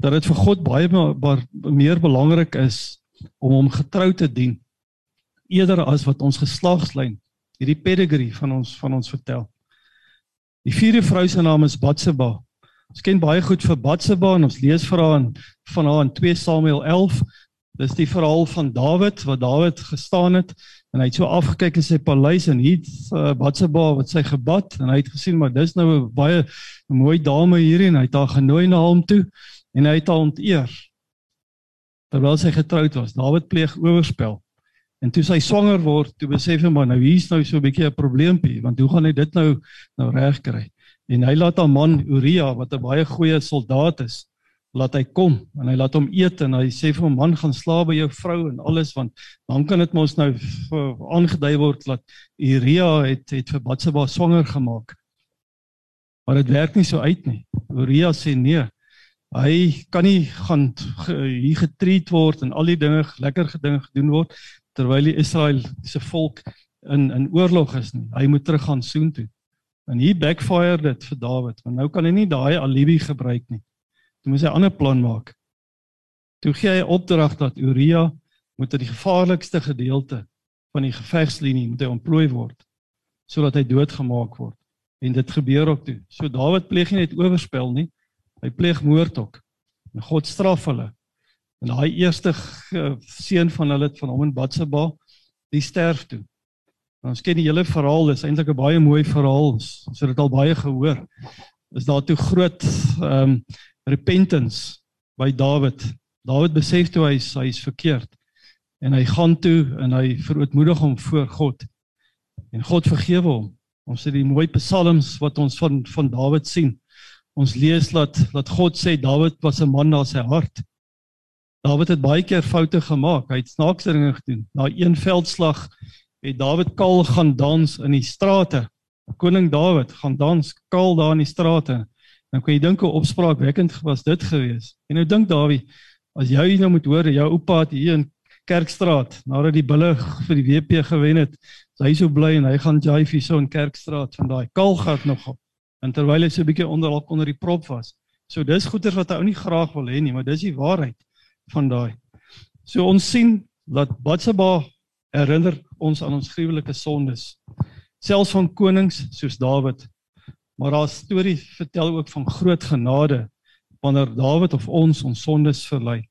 dat dit vir God baie maar meer belangrik is om hom getrou te dien eerder as wat ons geslagslyn hierdie pedigree van ons van ons vertel. Die vierde vrou se naam is Batseba. Ons ken baie goed vir Batseba en ons lees vir haar in van haar in 2 Samuel 11. Dis die verhaal van Dawid wat Dawid gestaan het en hy het so afgekyk in sy paleis en hier uh, Batseba wat sy gebad en hy het gesien maar dis nou 'n baie mooi dame hier en hy het haar genooi na hom toe en hy het haar onteer. Terwyl sy getroud was, Dawid pleeg oorspel. En toe sy swanger word, toe besef hy maar nou hier's nou so 'n bietjie 'n probleempie, want hoe gaan hy dit nou nou regkry? En hy laat haar man Uria wat 'n baie goeie soldaat is, laat hy kom en hy laat hom eet en hy sê vir hom man gaan slaap by jou vrou en alles want dan kan dit mos nou aangedui word dat Uria het het vir Batseba swanger gemaak. Maar dit werk nie so uit nie. Uria sê nee. Hy kan nie gaan hier getreat word en al die dinge lekker gedinge gedoen word terwyl die Israel se volk in in oorlog is nie. Hy moet teruggaan soen toe. En hier backfire dit vir Dawid, want nou kan hy nie daai alibi gebruik nie. Toe moet hy 'n ander plan maak. Toe gee hy opdrag dat Uria moet uit die gevaarlikste gedeelte van die gevegslinie moet hy ontplooi word sodat hy doodgemaak word. En dit gebeur ook toe. So Dawid pleeg nie net oorspel nie, hy pleeg moord ook. En God straf hulle. En daai eerste seun van hulle van hom en Batseba, die sterf toe. En ons ken die hele verhaal, dis eintlik 'n baie mooi verhaal. Ons het dit al baie gehoor. Is daar toe groot ehm um, repentance by Dawid. Dawid besef toe hy hy is verkeerd en hy gaan toe en hy verootmoedig hom voor God. En God vergewe hom. Ons het die mooi psalms wat ons van van Dawid sien. Ons lees dat dat God sê Dawid was 'n man na sy hart. Dawid het baie keer foute gemaak. Hy het snaakse dinge gedoen. Na een veldslag het Dawid kaal gaan dans in die strate. Koning Dawid gaan dans kaal daar in die strate. Nou kan jy dink hoe opspraakwekkend was dit gewees. En nou dink Dawie, as jy nou moet hoor jou oupa het hier in Kerkstraat nadat die bulle vir die WP gewen het, is hy so bly en hy gaan jive hier so in Kerkstraat van daai kaalgat nog op. En terwyl hy so 'n bietjie onder onder die prop was. So dis goeters wat hy ou nie graag wil hê nie, maar dis die waarheid van daai. So ons sien dat Batseba herinner ons aan ons gruwelike sondes. Selfs van konings soos Dawid. Maar daar storie vertel ook van groot genade wanneer Dawid of ons ons sondes verly.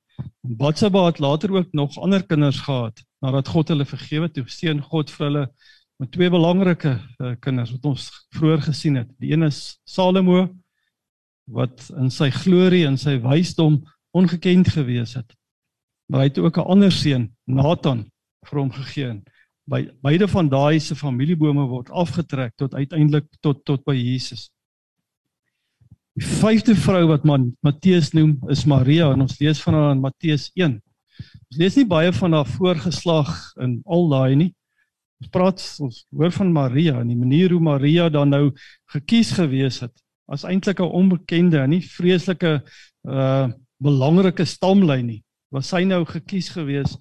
Batseba het later ook nog ander kinders gehad nadat God hulle vergewe het. Toe seën God vir hulle met twee belangrike uh, kinders wat ons vroeër gesien het. Die een is Salomo wat in sy glorie en sy wysdom ongekend gewees het. Maar hy het ook 'n ander seun, Nathan, vir hom gegee. By beide van daai se familiebome word afgetrek tot uiteindelik tot tot by Jesus. Die vyfde vrou wat man Matteus noem is Maria en ons lees van haar in Matteus 1. Ons lees nie baie van haar voorgeslag in al daai nie. Ons praat ons hoor van Maria en die manier hoe Maria dan nou gekies gewees het as eintlik 'n onbekende en nie vreeslike uh belangrike stamlyn nie. Was sy nou gekies gewees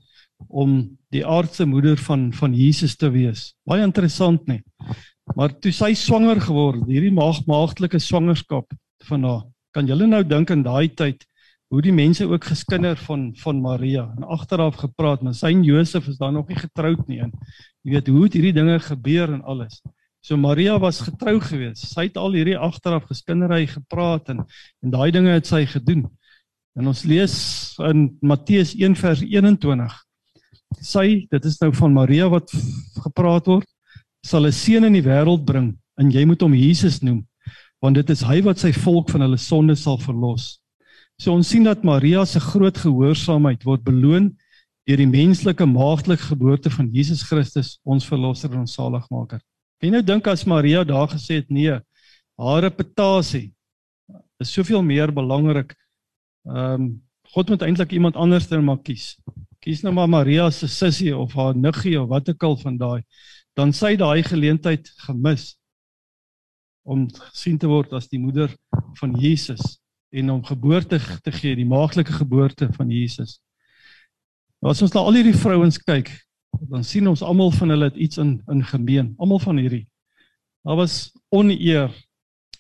om die aardse moeder van van Jesus te wees? Baie interessant nie. Maar toe sy swanger geword, hierdie maag maagtelike swangerskap van haar, kan julle nou dink in daai tyd hoe die mense ook geskinder van van Maria en agteraf gepraat, maar sy en Josef is dan nog nie getroud nie en jy weet hoe het hierdie dinge gebeur en alles. So Maria was getrou gewees. Sy het al hierdie agteraf geskindery gepraat en en daai dinge het sy gedoen. En ons lees in Matteus 1 vers 21. Sy, dit is nou van Maria wat gepraat word, sal 'n seun in die wêreld bring en jy moet hom Jesus noem, want dit is hy wat sy volk van hulle sondes sal verlos. So ons sien dat Maria se groot gehoorsaamheid word beloon deur die menslike maagdelike geboorte van Jesus Christus, ons verlosser en ons saligmaker. Jy nou dink as Maria daar gesê het nee, haar reputasie is soveel meer belangrik Ehm um, God moet eintlik iemand anders dan maar kies. Kies nou maar Maria se sussie of haar niggie of wat ook al van daai. Dan sy daai geleentheid gemis om gesien te word as die moeder van Jesus. en hom geboorte te gee, die maaglike geboorte van Jesus. As ons na al hierdie vrouens kyk, dan sien ons almal van hulle het iets in in gemeen, almal van hierdie. Daar was oneer,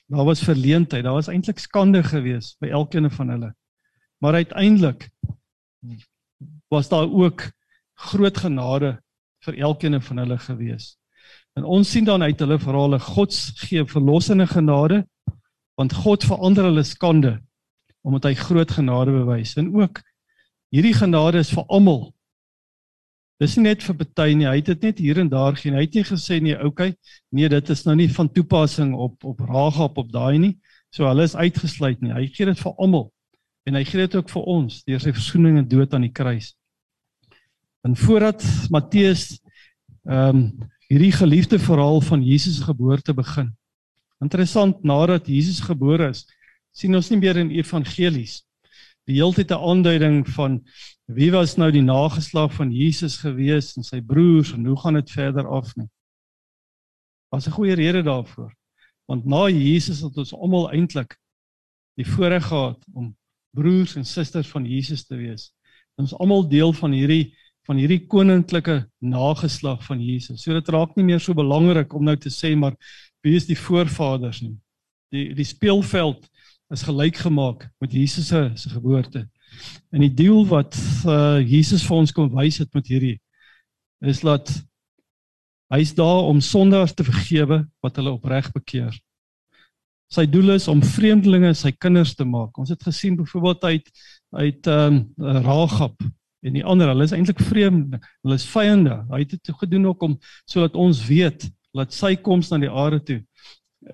daar was verleentheid, daar was eintlik skande geweest by elkeen van hulle. Maar uiteindelik was daar ook groot genade vir elkeen van hulle gewees. En ons sien dan uit hulle verhale God gee verlossende genade want God verander hulle skande omdat hy groot genade bewys. En ook hierdie genade is vir almal. Dis nie net vir party nie. Hy het dit net hier en daar geen. Hy het nie gesê nee, okay, nee, dit is nou nie van toepassing op op Rahab op daai nie. So hulle is uitgesluit nie. Hy gee dit vir almal. En hy gee dit ook vir ons deur sy versoening en dood aan die kruis. En voordat Matteus ehm um, hierdie geliefde verhaal van Jesus se geboorte begin. Interessant, nadat Jesus gebore is, sien ons nie meer in evangelies die heeltyd 'n aanduiding van wie was nou die nageslag van Jesus gewees en sy broers en hoe gaan dit verder af nie. Was 'n goeie rede daarvoor. Want na Jesus het ons almal eintlik die voorreg gehad om broers en susters van Jesus te wees. Ons almal deel van hierdie van hierdie koninklike nageslag van Jesus. So dit raak nie meer so belangrik om nou te sê maar wie is die voorvaders nie. Die die speelveld is gelyk gemaak met Jesus se se geboorte. En die deel wat uh, Jesus vir ons kom wys het met hierdie is dat hy's daar om sondaars te vergewe wat hulle opreg bekeer. Sy doel is om vreemdelinge sy kinders te maak. Ons het gesien byvoorbeeld uit uit ehm um, Rahab en die ander, hulle is eintlik vreemde, hulle is vyande. Hy het dit gedoen ook om sodat ons weet dat sy koms na die aarde toe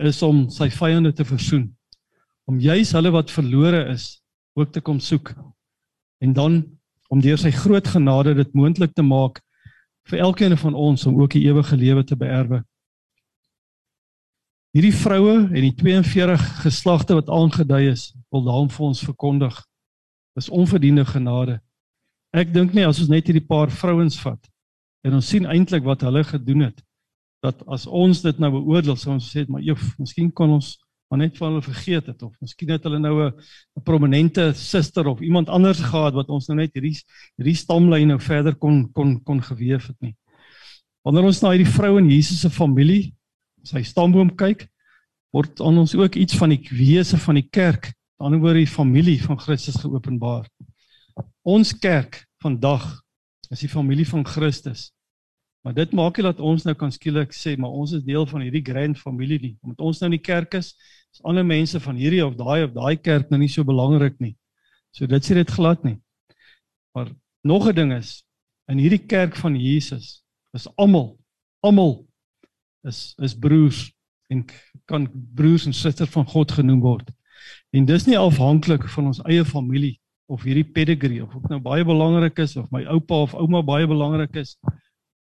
is om sy vyande te versoen. Om juis hulle wat verlore is ook te kom soek. En dan om deur sy groot genade dit moontlik te maak vir elkeen van ons om ook die ewige lewe te beerwe. Hierdie vroue en die 42 geslagte wat aangedui is, wil daarom vir ons verkondig. Dis onverdiende genade. Ek dink nie as ons net hierdie paar vrouens vat en ons sien eintlik wat hulle gedoen het dat as ons dit nou beoordeel sou ons sê maar joh, miskien kon ons maar net van hulle vergeet het of miskien het hulle nou 'n prominente suster of iemand anders gehad wat ons nou net hierdie hierdie stamlyn nou verder kon kon kon geweef het nie. Wanneer ons na hierdie vrou in Jesus se familie, sy stamboom kyk, word aan ons ook iets van die wese van die kerk, aan die woord die familie van Christus geopenbaar. Ons kerk vandag is die familie van Christus. Maar dit maak nie dat ons nou kan skielik sê maar ons is deel van hierdie grand familie nie. Omdat ons nou in die kerk is, is ander mense van hierdie of daai of daai kerk nou nie so belangrik nie. So dit sê dit glad nie. Maar nog 'n ding is in hierdie kerk van Jesus is almal almal is is broers en kan broers en susters van God genoem word. En dis nie afhanklik van ons eie familie of hierdie pedigree of ook nou baie belangrik is of my oupa of ouma baie belangrik is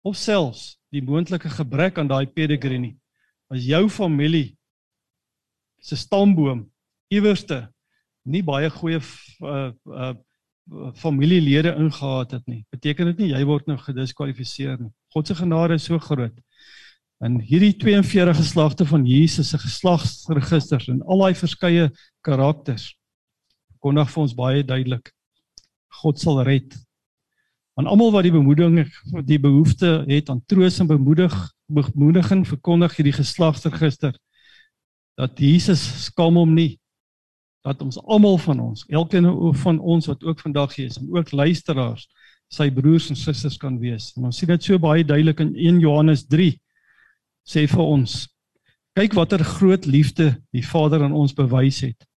of selfs die moontlike gebrek aan daai pedigree nie. As jou familie se stamboom iewerste nie baie goeie uh, uh familielede ingehaat het nie, beteken dit nie jy word nou gediskwalifiseer nie. God se genade is so groot. En hierdie 42 geslagte van Jesus se geslagsregisters en al daai verskeie karakters kondig vir ons baie duidelik. God sal red. Aan almal wat die bemoediging die behoefte het aan troos en bemoedig bemoediging verkondig hierdie geslagsregister dat Jesus skam hom nie dat ons almal van ons, elkeen van ons wat ook vandag hier is en ook luisteraars, sy broers en susters kan wees. En ons sien dit so baie duidelik in 1 Johannes 3 sê vir ons kyk watter groot liefde die Vader aan ons bewys het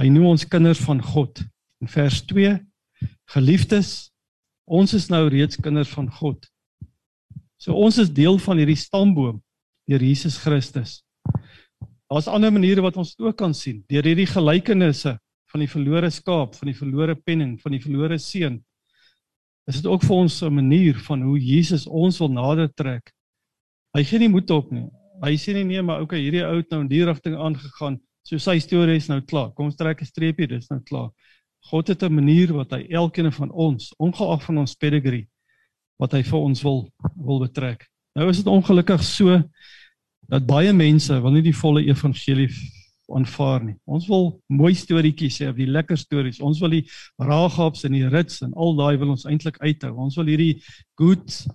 Hy noem ons kinders van God. In vers 2: Geliefdes, ons is nou reeds kinders van God. So ons is deel van hierdie stamboom deur Jesus Christus. Daar's ander maniere wat ons ook kan sien. Deur hierdie gelykenisse van die verlore skaap, van die verlore penning, van die verlore seun. Is dit ook vir ons 'n manier van hoe Jesus ons wil nader trek? Hy gee nie moed op nie. Hy sê nie nee, maar okay, hierdie ou het nou in die rigting aangegaan. So sy storie is nou klaar. Kom ons trek 'n streepie, dis nou klaar. God het 'n manier wat hy elkeen van ons, ongeag van ons pedigree, wat hy vir ons wil wil betrek. Nou is dit ongelukkig so dat baie mense wil nie die volle evangelie aanvaar nie. Ons wil mooi storieetjies hê, die lekker stories. Ons wil die Rahabs en die Rits en al daai wil ons eintlik uithou. Ons wil hierdie good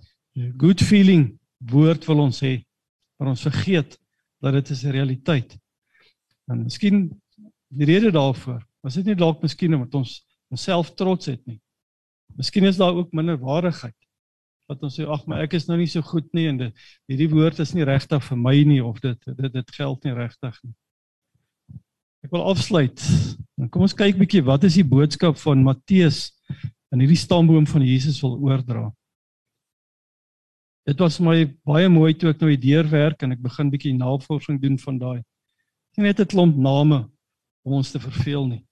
good feeling woord wil ons hê. Maar ons vergeet dat dit is 'n realiteit. En miskien die rede daarvoor, was dit nie dalk miskien omdat ons onsself trots het nie. Miskien is daar ook minder waardigheid. Wat ons sê ag maar ek is nou nie so goed nie en dit hierdie woord is nie regtig vir my nie of dit dit dit geld nie regtig nie. Ek wil afsluit. Dan kom ons kyk bietjie wat is die boodskap van Matteus in hierdie stamboom van Jesus wil oordra. Dit was my baie mooi toe ek nou die deur werk en ek begin bietjie navorsing doen van daai. Nie net 'n klomp name om ons te verveel nie.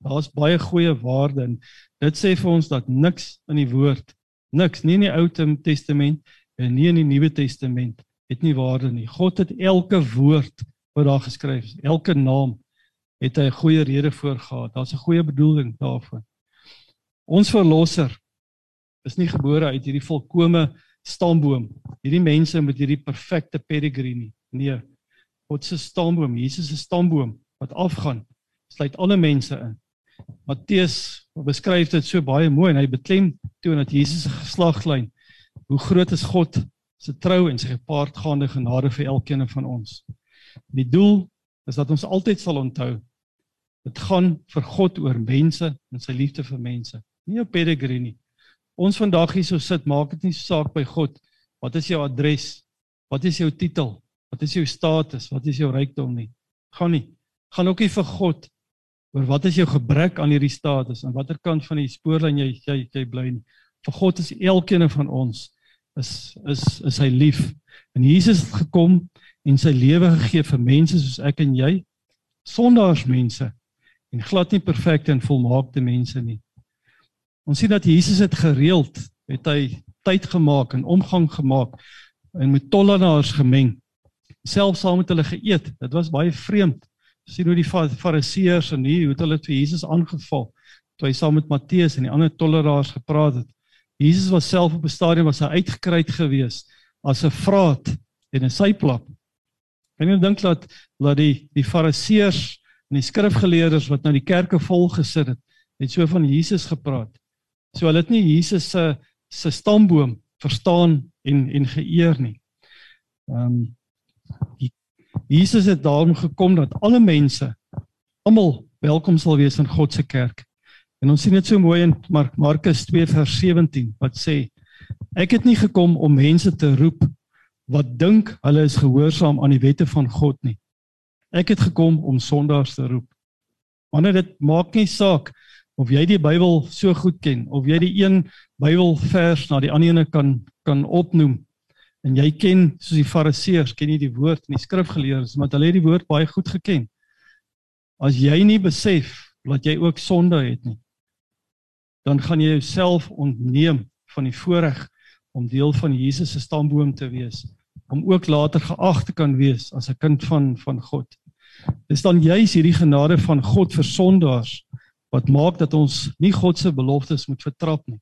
Daar's baie goeie waarde en dit sê vir ons dat niks in die woord, niks nie in die Ou Testament en nie in die Nuwe Testament het nie waarde nie. God het elke woord wat daar geskryf is, elke naam het hy 'n goeie rede voor gehad. Daar's 'n goeie bedoeling daarvoor. Ons verlosser is nie gebore uit hierdie volkomme stamboom. Hierdie mense met hierdie perfekte pedigree nie. Nee. God se stamboom, Jesus se stamboom wat afgaan, sluit alle mense in. Matteus beskryf dit so baie mooi en hy beklem toe dat Jesus se geslaglyn hoe groot is God se trou en sy gepaardgaande genade vir elkeen van ons. Die doel is dat ons altyd sal onthou Dit gaan vir God oor mense en sy liefde vir mense. Nie op pedigree nie. Ons vandag hier so sit, maak dit nie saak by God. Wat is jou adres? Wat is jou titel? Wat is jou status? Wat is jou rykdom nie? Gaan nie. Gaan ook nie vir God oor wat is jou gebrek aan hierdie status en watter kant van die spoorlyn jy jy jy bly nie. Vir God is elkeen van ons is is is hy lief. En Jesus het gekom en sy lewe gegee vir mense soos ek en jy, sondaars mense en glad nie perfekte en volmaakte mense nie. Ons sien dat Jesus het gereeld het hy tyd gemaak en omgang gemaak en met tollenaars gemeng. Selfs saam met hulle geëet. Dit was baie vreemd. Sien hoe die fariseërs en hier hoe hulle vir Jesus aangeval toe hy saam met Matteus en die ander tollenaars gepraat het. Jesus was self op 'n stadium was hy uitgekruid gewees as 'n vraat en 'n syplap. En ek dink dat dat die die fariseërs En die skrifgeleerders wat nou die kerke vol gesit het, het so van Jesus gepraat. So hulle het nie Jesus se se stamboom verstaan en en geëer nie. Ehm um, Jesus het daarom gekom dat alle mense almal welkom sal wees in God se kerk. En ons sien dit so mooi in Mark, Markus 2 vers 17 wat sê ek het nie gekom om mense te roep wat dink hulle is gehoorsaam aan die wette van God nie, Ek het gekom om sondaars te roep. Wanneer dit maak nie saak of jy die Bybel so goed ken of jy die een Bybelvers na die ander ene kan kan opnoem en jy ken soos die Fariseërs ken jy die woord en die skrifgeleerdes maar hulle het die woord baie goed geken. As jy nie besef dat jy ook sonde het nie dan gaan jy jouself ontneem van die voorreg om deel van Jesus se stamboom te wees om ook later geag te kan wees as 'n kind van van God. Dis dan juis hierdie genade van God vir sondaars wat maak dat ons nie God se beloftes moet vertrap nie.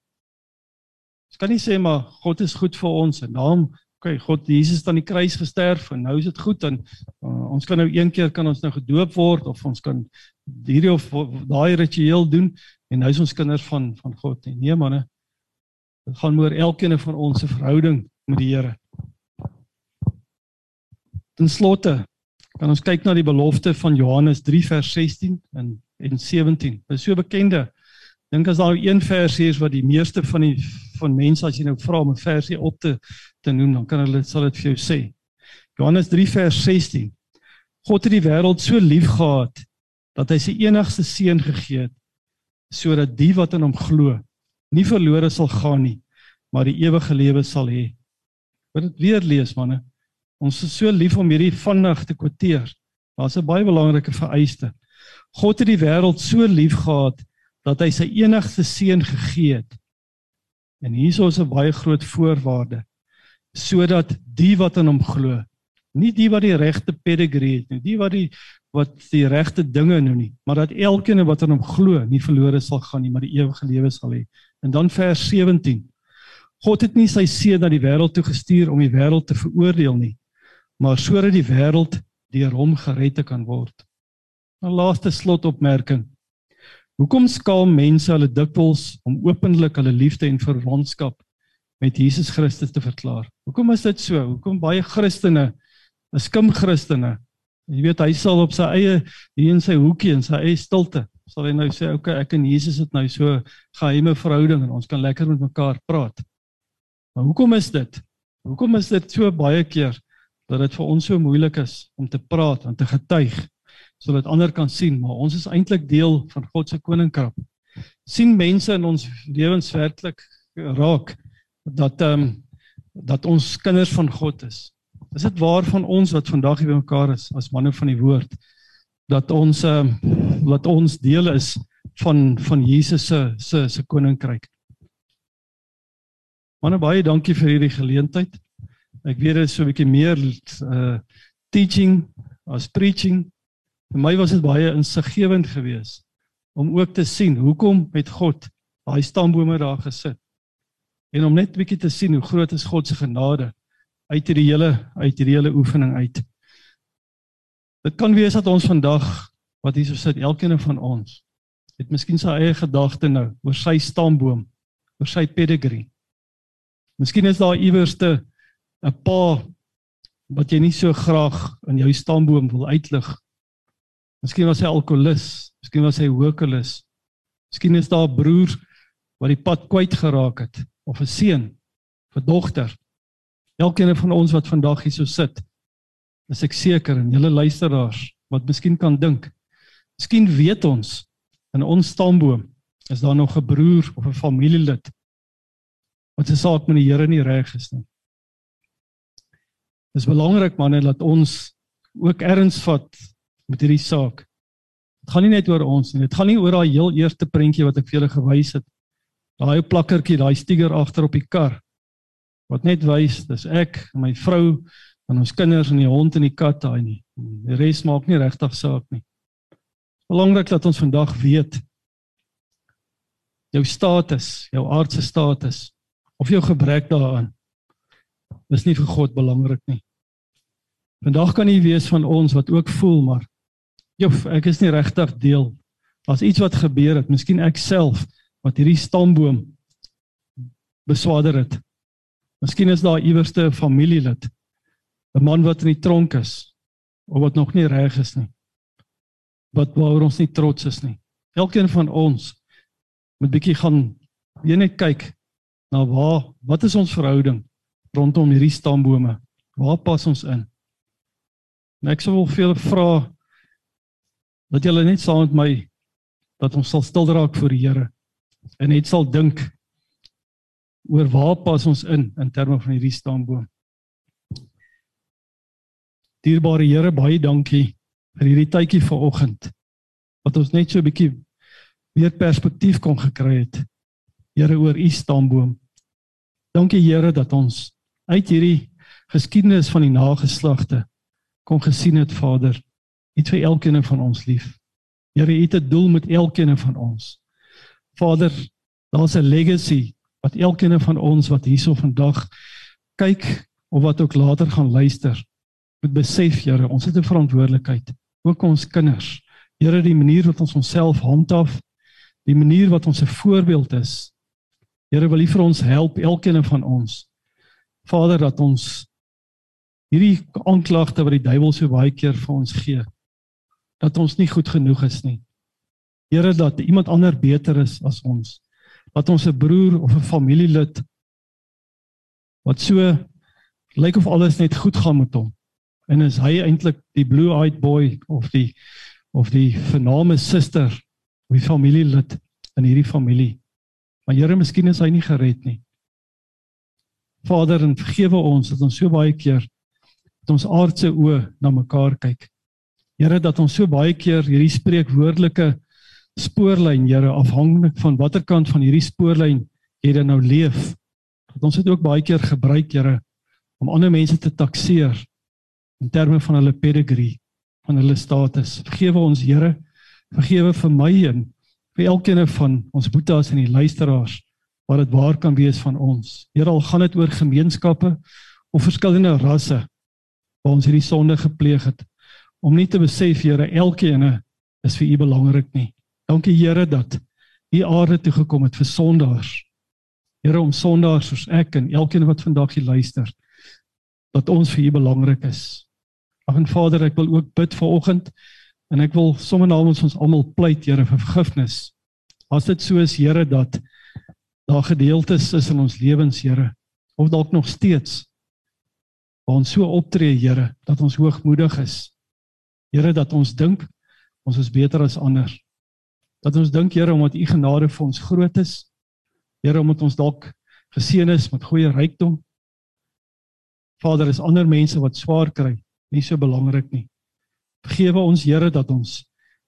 Ons kan nie sê maar God is goed vir ons en daarom okay, God Jesus het aan die kruis gesterf en nou is dit goed en uh, ons kan nou een keer kan ons nou gedoop word of ons kan hierdie of daai ritueel doen en nou is ons kinders van van God nie. Nee manne. Dit gaan oor elkeen van ons se verhouding met die Here. Ten slotte kan ons kyk na die belofte van Johannes 3 vers 16 en en 17. Dit is so bekende. Dink as daar een vers hier is wat die meeste van die van mense as jy nou vra om 'n versie op te te noem, dan kan hulle sal dit vir jou sê. Johannes 3 vers 16. God het die wêreld so lief gehad dat hy sy enigste seun gegee het sodat die wat in hom glo nie verlore sal gaan nie, maar die ewige lewe sal hê. Wil dit weer lees manne? Ons is so lief om hierdie vinnig te kwoteer. Daar's 'n baie belangrike vereiste. God het die wêreld so lief gehad dat hy sy enigste seun gegee het. En hierso is 'n baie groot voorwaarde sodat die wat in hom glo, nie die wat die regte pedigree het nie, die wat die wat die regte dinge doen nie, maar dat elkeen wat in hom glo, nie verlore sal gaan nie, maar die ewige lewe sal hê. En dan vers 17. God het nie sy seun na die wêreld toe gestuur om die wêreld te veroordeel nie, maar sodat die wêreld deur hom gered kan word. 'n laaste slotopmerking. Hoekom skaam mense hulle dikwels om openlik hulle liefde en verwantskap met Jesus Christus te verklaar? Hoekom is dit so? Hoekom baie Christene, skim Christene, jy weet hy sal op sy eie hier in sy hoekie en sy eie stilte sal hy nou sê, "Oké, okay, ek en Jesus het nou so geheime verhouding en ons kan lekker met mekaar praat." Maar hoekom is dit? Hoekom is dit so baie keer dat dit vir ons so moeilik is om te praat en te getuig sodat ander kan sien, maar ons is eintlik deel van God se koninkryk. sien mense in ons lewens werklik raak dat ehm um, dat ons kinders van God is. Is dit waar van ons wat vandag hier bymekaar is as manne van die woord dat ons ehm um, wat ons deel is van van Jesus se se se koninkryk. Manne baie dankie vir hierdie geleentheid. Ek weet dit is so 'n bietjie meer uh teaching as preaching. Vir my was dit baie insiggewend geweest om ook te sien hoekom het God daai stambome daar gesit. En om net 'n bietjie te sien hoe groot is God se genade uit hierdie hele uit hierdie hele oefening uit. Dit kan wees dat ons vandag wat hier sit, elkeen van ons het miskien sy eie gedagte nou oor sy stamboom, oor sy pedigree. Miskien is daar iewerste 'n pa wat jy nie so graag in jou stamboom wil uitlig. Miskien was hy alkolikus, miskien was hy hoekelis. Miskien is daar 'n broer wat die pad kwyt geraak het of 'n seun, 'n dogter. Elkeen van ons wat vandag hier so sit, is ek seker en julle luisteraars wat miskien kan dink. Miskien weet ons in ons stamboom is daar nog 'n broer of 'n familielid wat se saak met die Here nie reg is nie. Dis belangrik manne dat ons ook erns vat met hierdie saak. Dit gaan nie net oor ons nie. Dit gaan nie oor daai heel eerste prentjie wat ek vir julle gewys het. Daai plakkertjie, daai stiker agter op die kar wat net wys dis ek en my vrou en ons kinders en die hond en die kat daai nie. Die res maak nie regtig saak nie. Belangrik dat ons vandag weet jou status, jou aardse status of jou gebrek daaraan is nie vir God belangrik nie. Vandag kan jy wees van ons wat ook voel maar jof, ek is nie regtig deel. As iets wat gebeur het, miskien ek self wat hierdie stamboom beswaarder het. Miskien is daar iewerste 'n familielid, 'n man wat in die tronk is of wat nog nie reg is nie. Wat waaroor ons nie trots is nie. Elkeen van ons moet bietjie gaan weer net kyk na waar wat is ons verhouding rondom hierdie stambome? Waar pas ons in? En ek sou wil vir julle vra dat julle net saam met my dat ons sal stil raak voor die Here en net sal dink oor waar pas ons in in terme van hierdie stamboom. Dierbare Here, baie dankie vir hierdie tydjie vanoggend wat ons net so 'n bietjie weer perspektief kon gekry het Here oor u stamboom. Dankie Here dat ons uit hierdie geskiedenis van die nageslagte kon gesien het Vader, het vir elkeen van ons lief. Here, u het 'n doel met elkeen van ons. Vader, daar's 'n legacy wat elkeen van ons wat hierso vandag kyk of wat ook later gaan luister, moet besef, Here, ons het 'n verantwoordelikheid, ook ons kinders. Here, die manier wat ons onsself handhaaf, die manier wat ons 'n voorbeeld is, Here wil U vir ons help elkeen van ons. Vader dat ons hierdie aanklagte wat die duiwel so baie keer vir ons gee dat ons nie goed genoeg is nie. Here dat iemand ander beter is as ons. Dat ons 'n broer of 'n familielid wat so lyk of alles net goed gaan met hom en is hy eintlik die blue-eyed boy of die of die vername suster of die familielid in hierdie familie. Maar Here, miskien is hy nie gered nie. Vader, en vergewe ons dat ons so baie keer met ons aardse oë na mekaar kyk. Here, dat ons so baie keer hierdie spreekwoordelike spoorlyn, Here, afhangend van watter kant van hierdie spoorlyn jy dan nou leef, dat ons dit ook baie keer gebruik, Here, om ander mense te takseer in terme van hulle pedigree, van hulle status. Vergewe ons, Here. Vergewe vir my en vir elkeen van ons boetas en die luisteraars wat dit waar kan wees van ons. Here al gaan dit oor gemeenskappe of verskillende rasse waar ons hierdie sonde gepleeg het om nie te besef Here elkeen is vir U belangrik nie. Dankie Here dat U aarde toe gekom het vir sondaars. Here om sondaars soos ek en elkeen wat vandag hier luister dat ons vir U belangrik is. Ag en Vader, ek wil ook bid vir oggend en ek wil sommer namens ons almal pleit Here vir vergifnis. As dit so is Here dat daar gedeeltes is in ons lewens Here of dalk nog steeds waar ons so optree Here dat ons hoogmoedig is. Here dat ons dink ons is beter as ander. Dat ons dink Here omdat u genade vir ons groot is. Here omdat ons dalk geseën is met goeie rykdom. Vader is ander mense wat swaar kry, nie so belangrik nie. Vergewe ons Here dat ons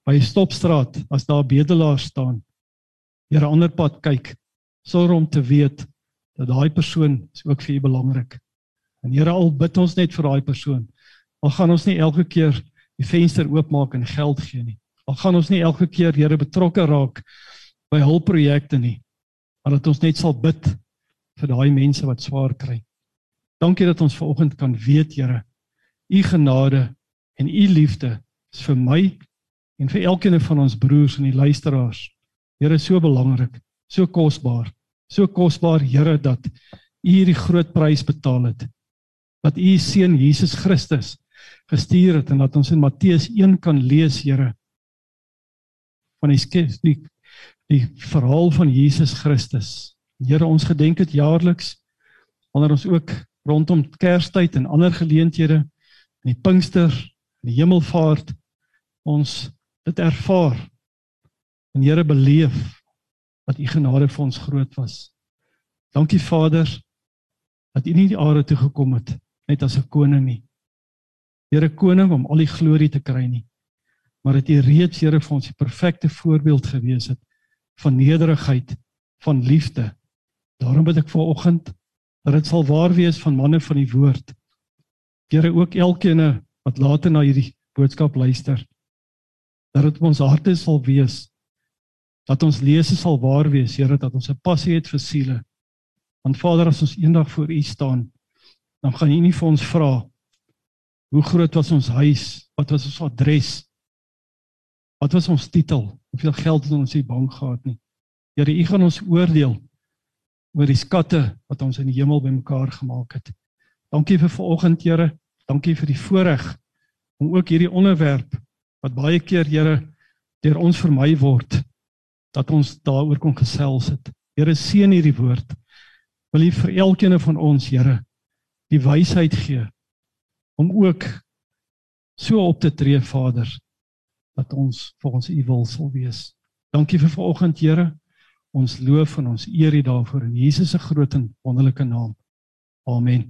by 'n stopstraat as daar bedelaars staan. Here ander pad kyk sonder om te weet dat daai persoon ook vir u belangrik. En Here al bid ons net vir daai persoon. Al gaan ons nie elke keer die venster oopmaak en geld gee nie. Al gaan ons nie elke keer Here betrokke raak by hulpprojekte nie. Maar dat ons net sal bid vir daai mense wat swaar kry. Dankie dat ons vanoggend kan weet Here, u genade en u liefde is vir my en vir elkeen van ons broers en die luisteraars. Here so belangrik, so kosbaar. So kosbaar Here dat u hierdie groot prys betaal het dat u seun Jesus Christus gestuur het en dat ons in Matteus 1 kan lees, Here, van die die, die verhaal van Jesus Christus. Here, ons gedenk dit jaarliks wanneer ons ook rondom Kerstyd en ander geleenthede in die Pinkster, in die Hemelvaart ons dit ervaar. En Here beleef dat u genade vir ons groot was. Dankie Vader dat u nie die aarde toe gekom het net as 'n koning nie. Here koning om al die glorie te kry nie. Maar dat U reeds Here vir ons die perfekte voorbeeld gewees het van nederigheid, van liefde. Daarom bid ek vir oggend dat dit sal waar wees van manne van die woord. Here ook elkeen wat later na hierdie boodskap luister. Dat dit ons harte sal wees dat ons lese sal waar wees, Here, dat ons 'n passie het vir siele. Want Vader, as ons eendag voor U staan, dan gaan U nie vir ons vra hoe groot was ons huis, wat was ons adres, wat was ons titel, hoeveel geld het ons in die bank gehad nie. Here, U gaan ons oordeel oor die skatte wat ons in die hemel bymekaar gemaak het. Dankie vir vanoggend, Here. Dankie vir die voorreg om ook hierdie onderwerp wat baie keer, Here, deur ons vermy word, dat ons daaroor kon gesels het. Here, seën hierdie woord. Wil U vir elkeen van ons, Here, die wysheid gee om ook so op te tree Vader dat ons vir ons u wil sal wees. Dankie vir vanoggend Here. Ons loof en ons eer U daarvoor in Jesus se groot en wonderlike naam. Amen.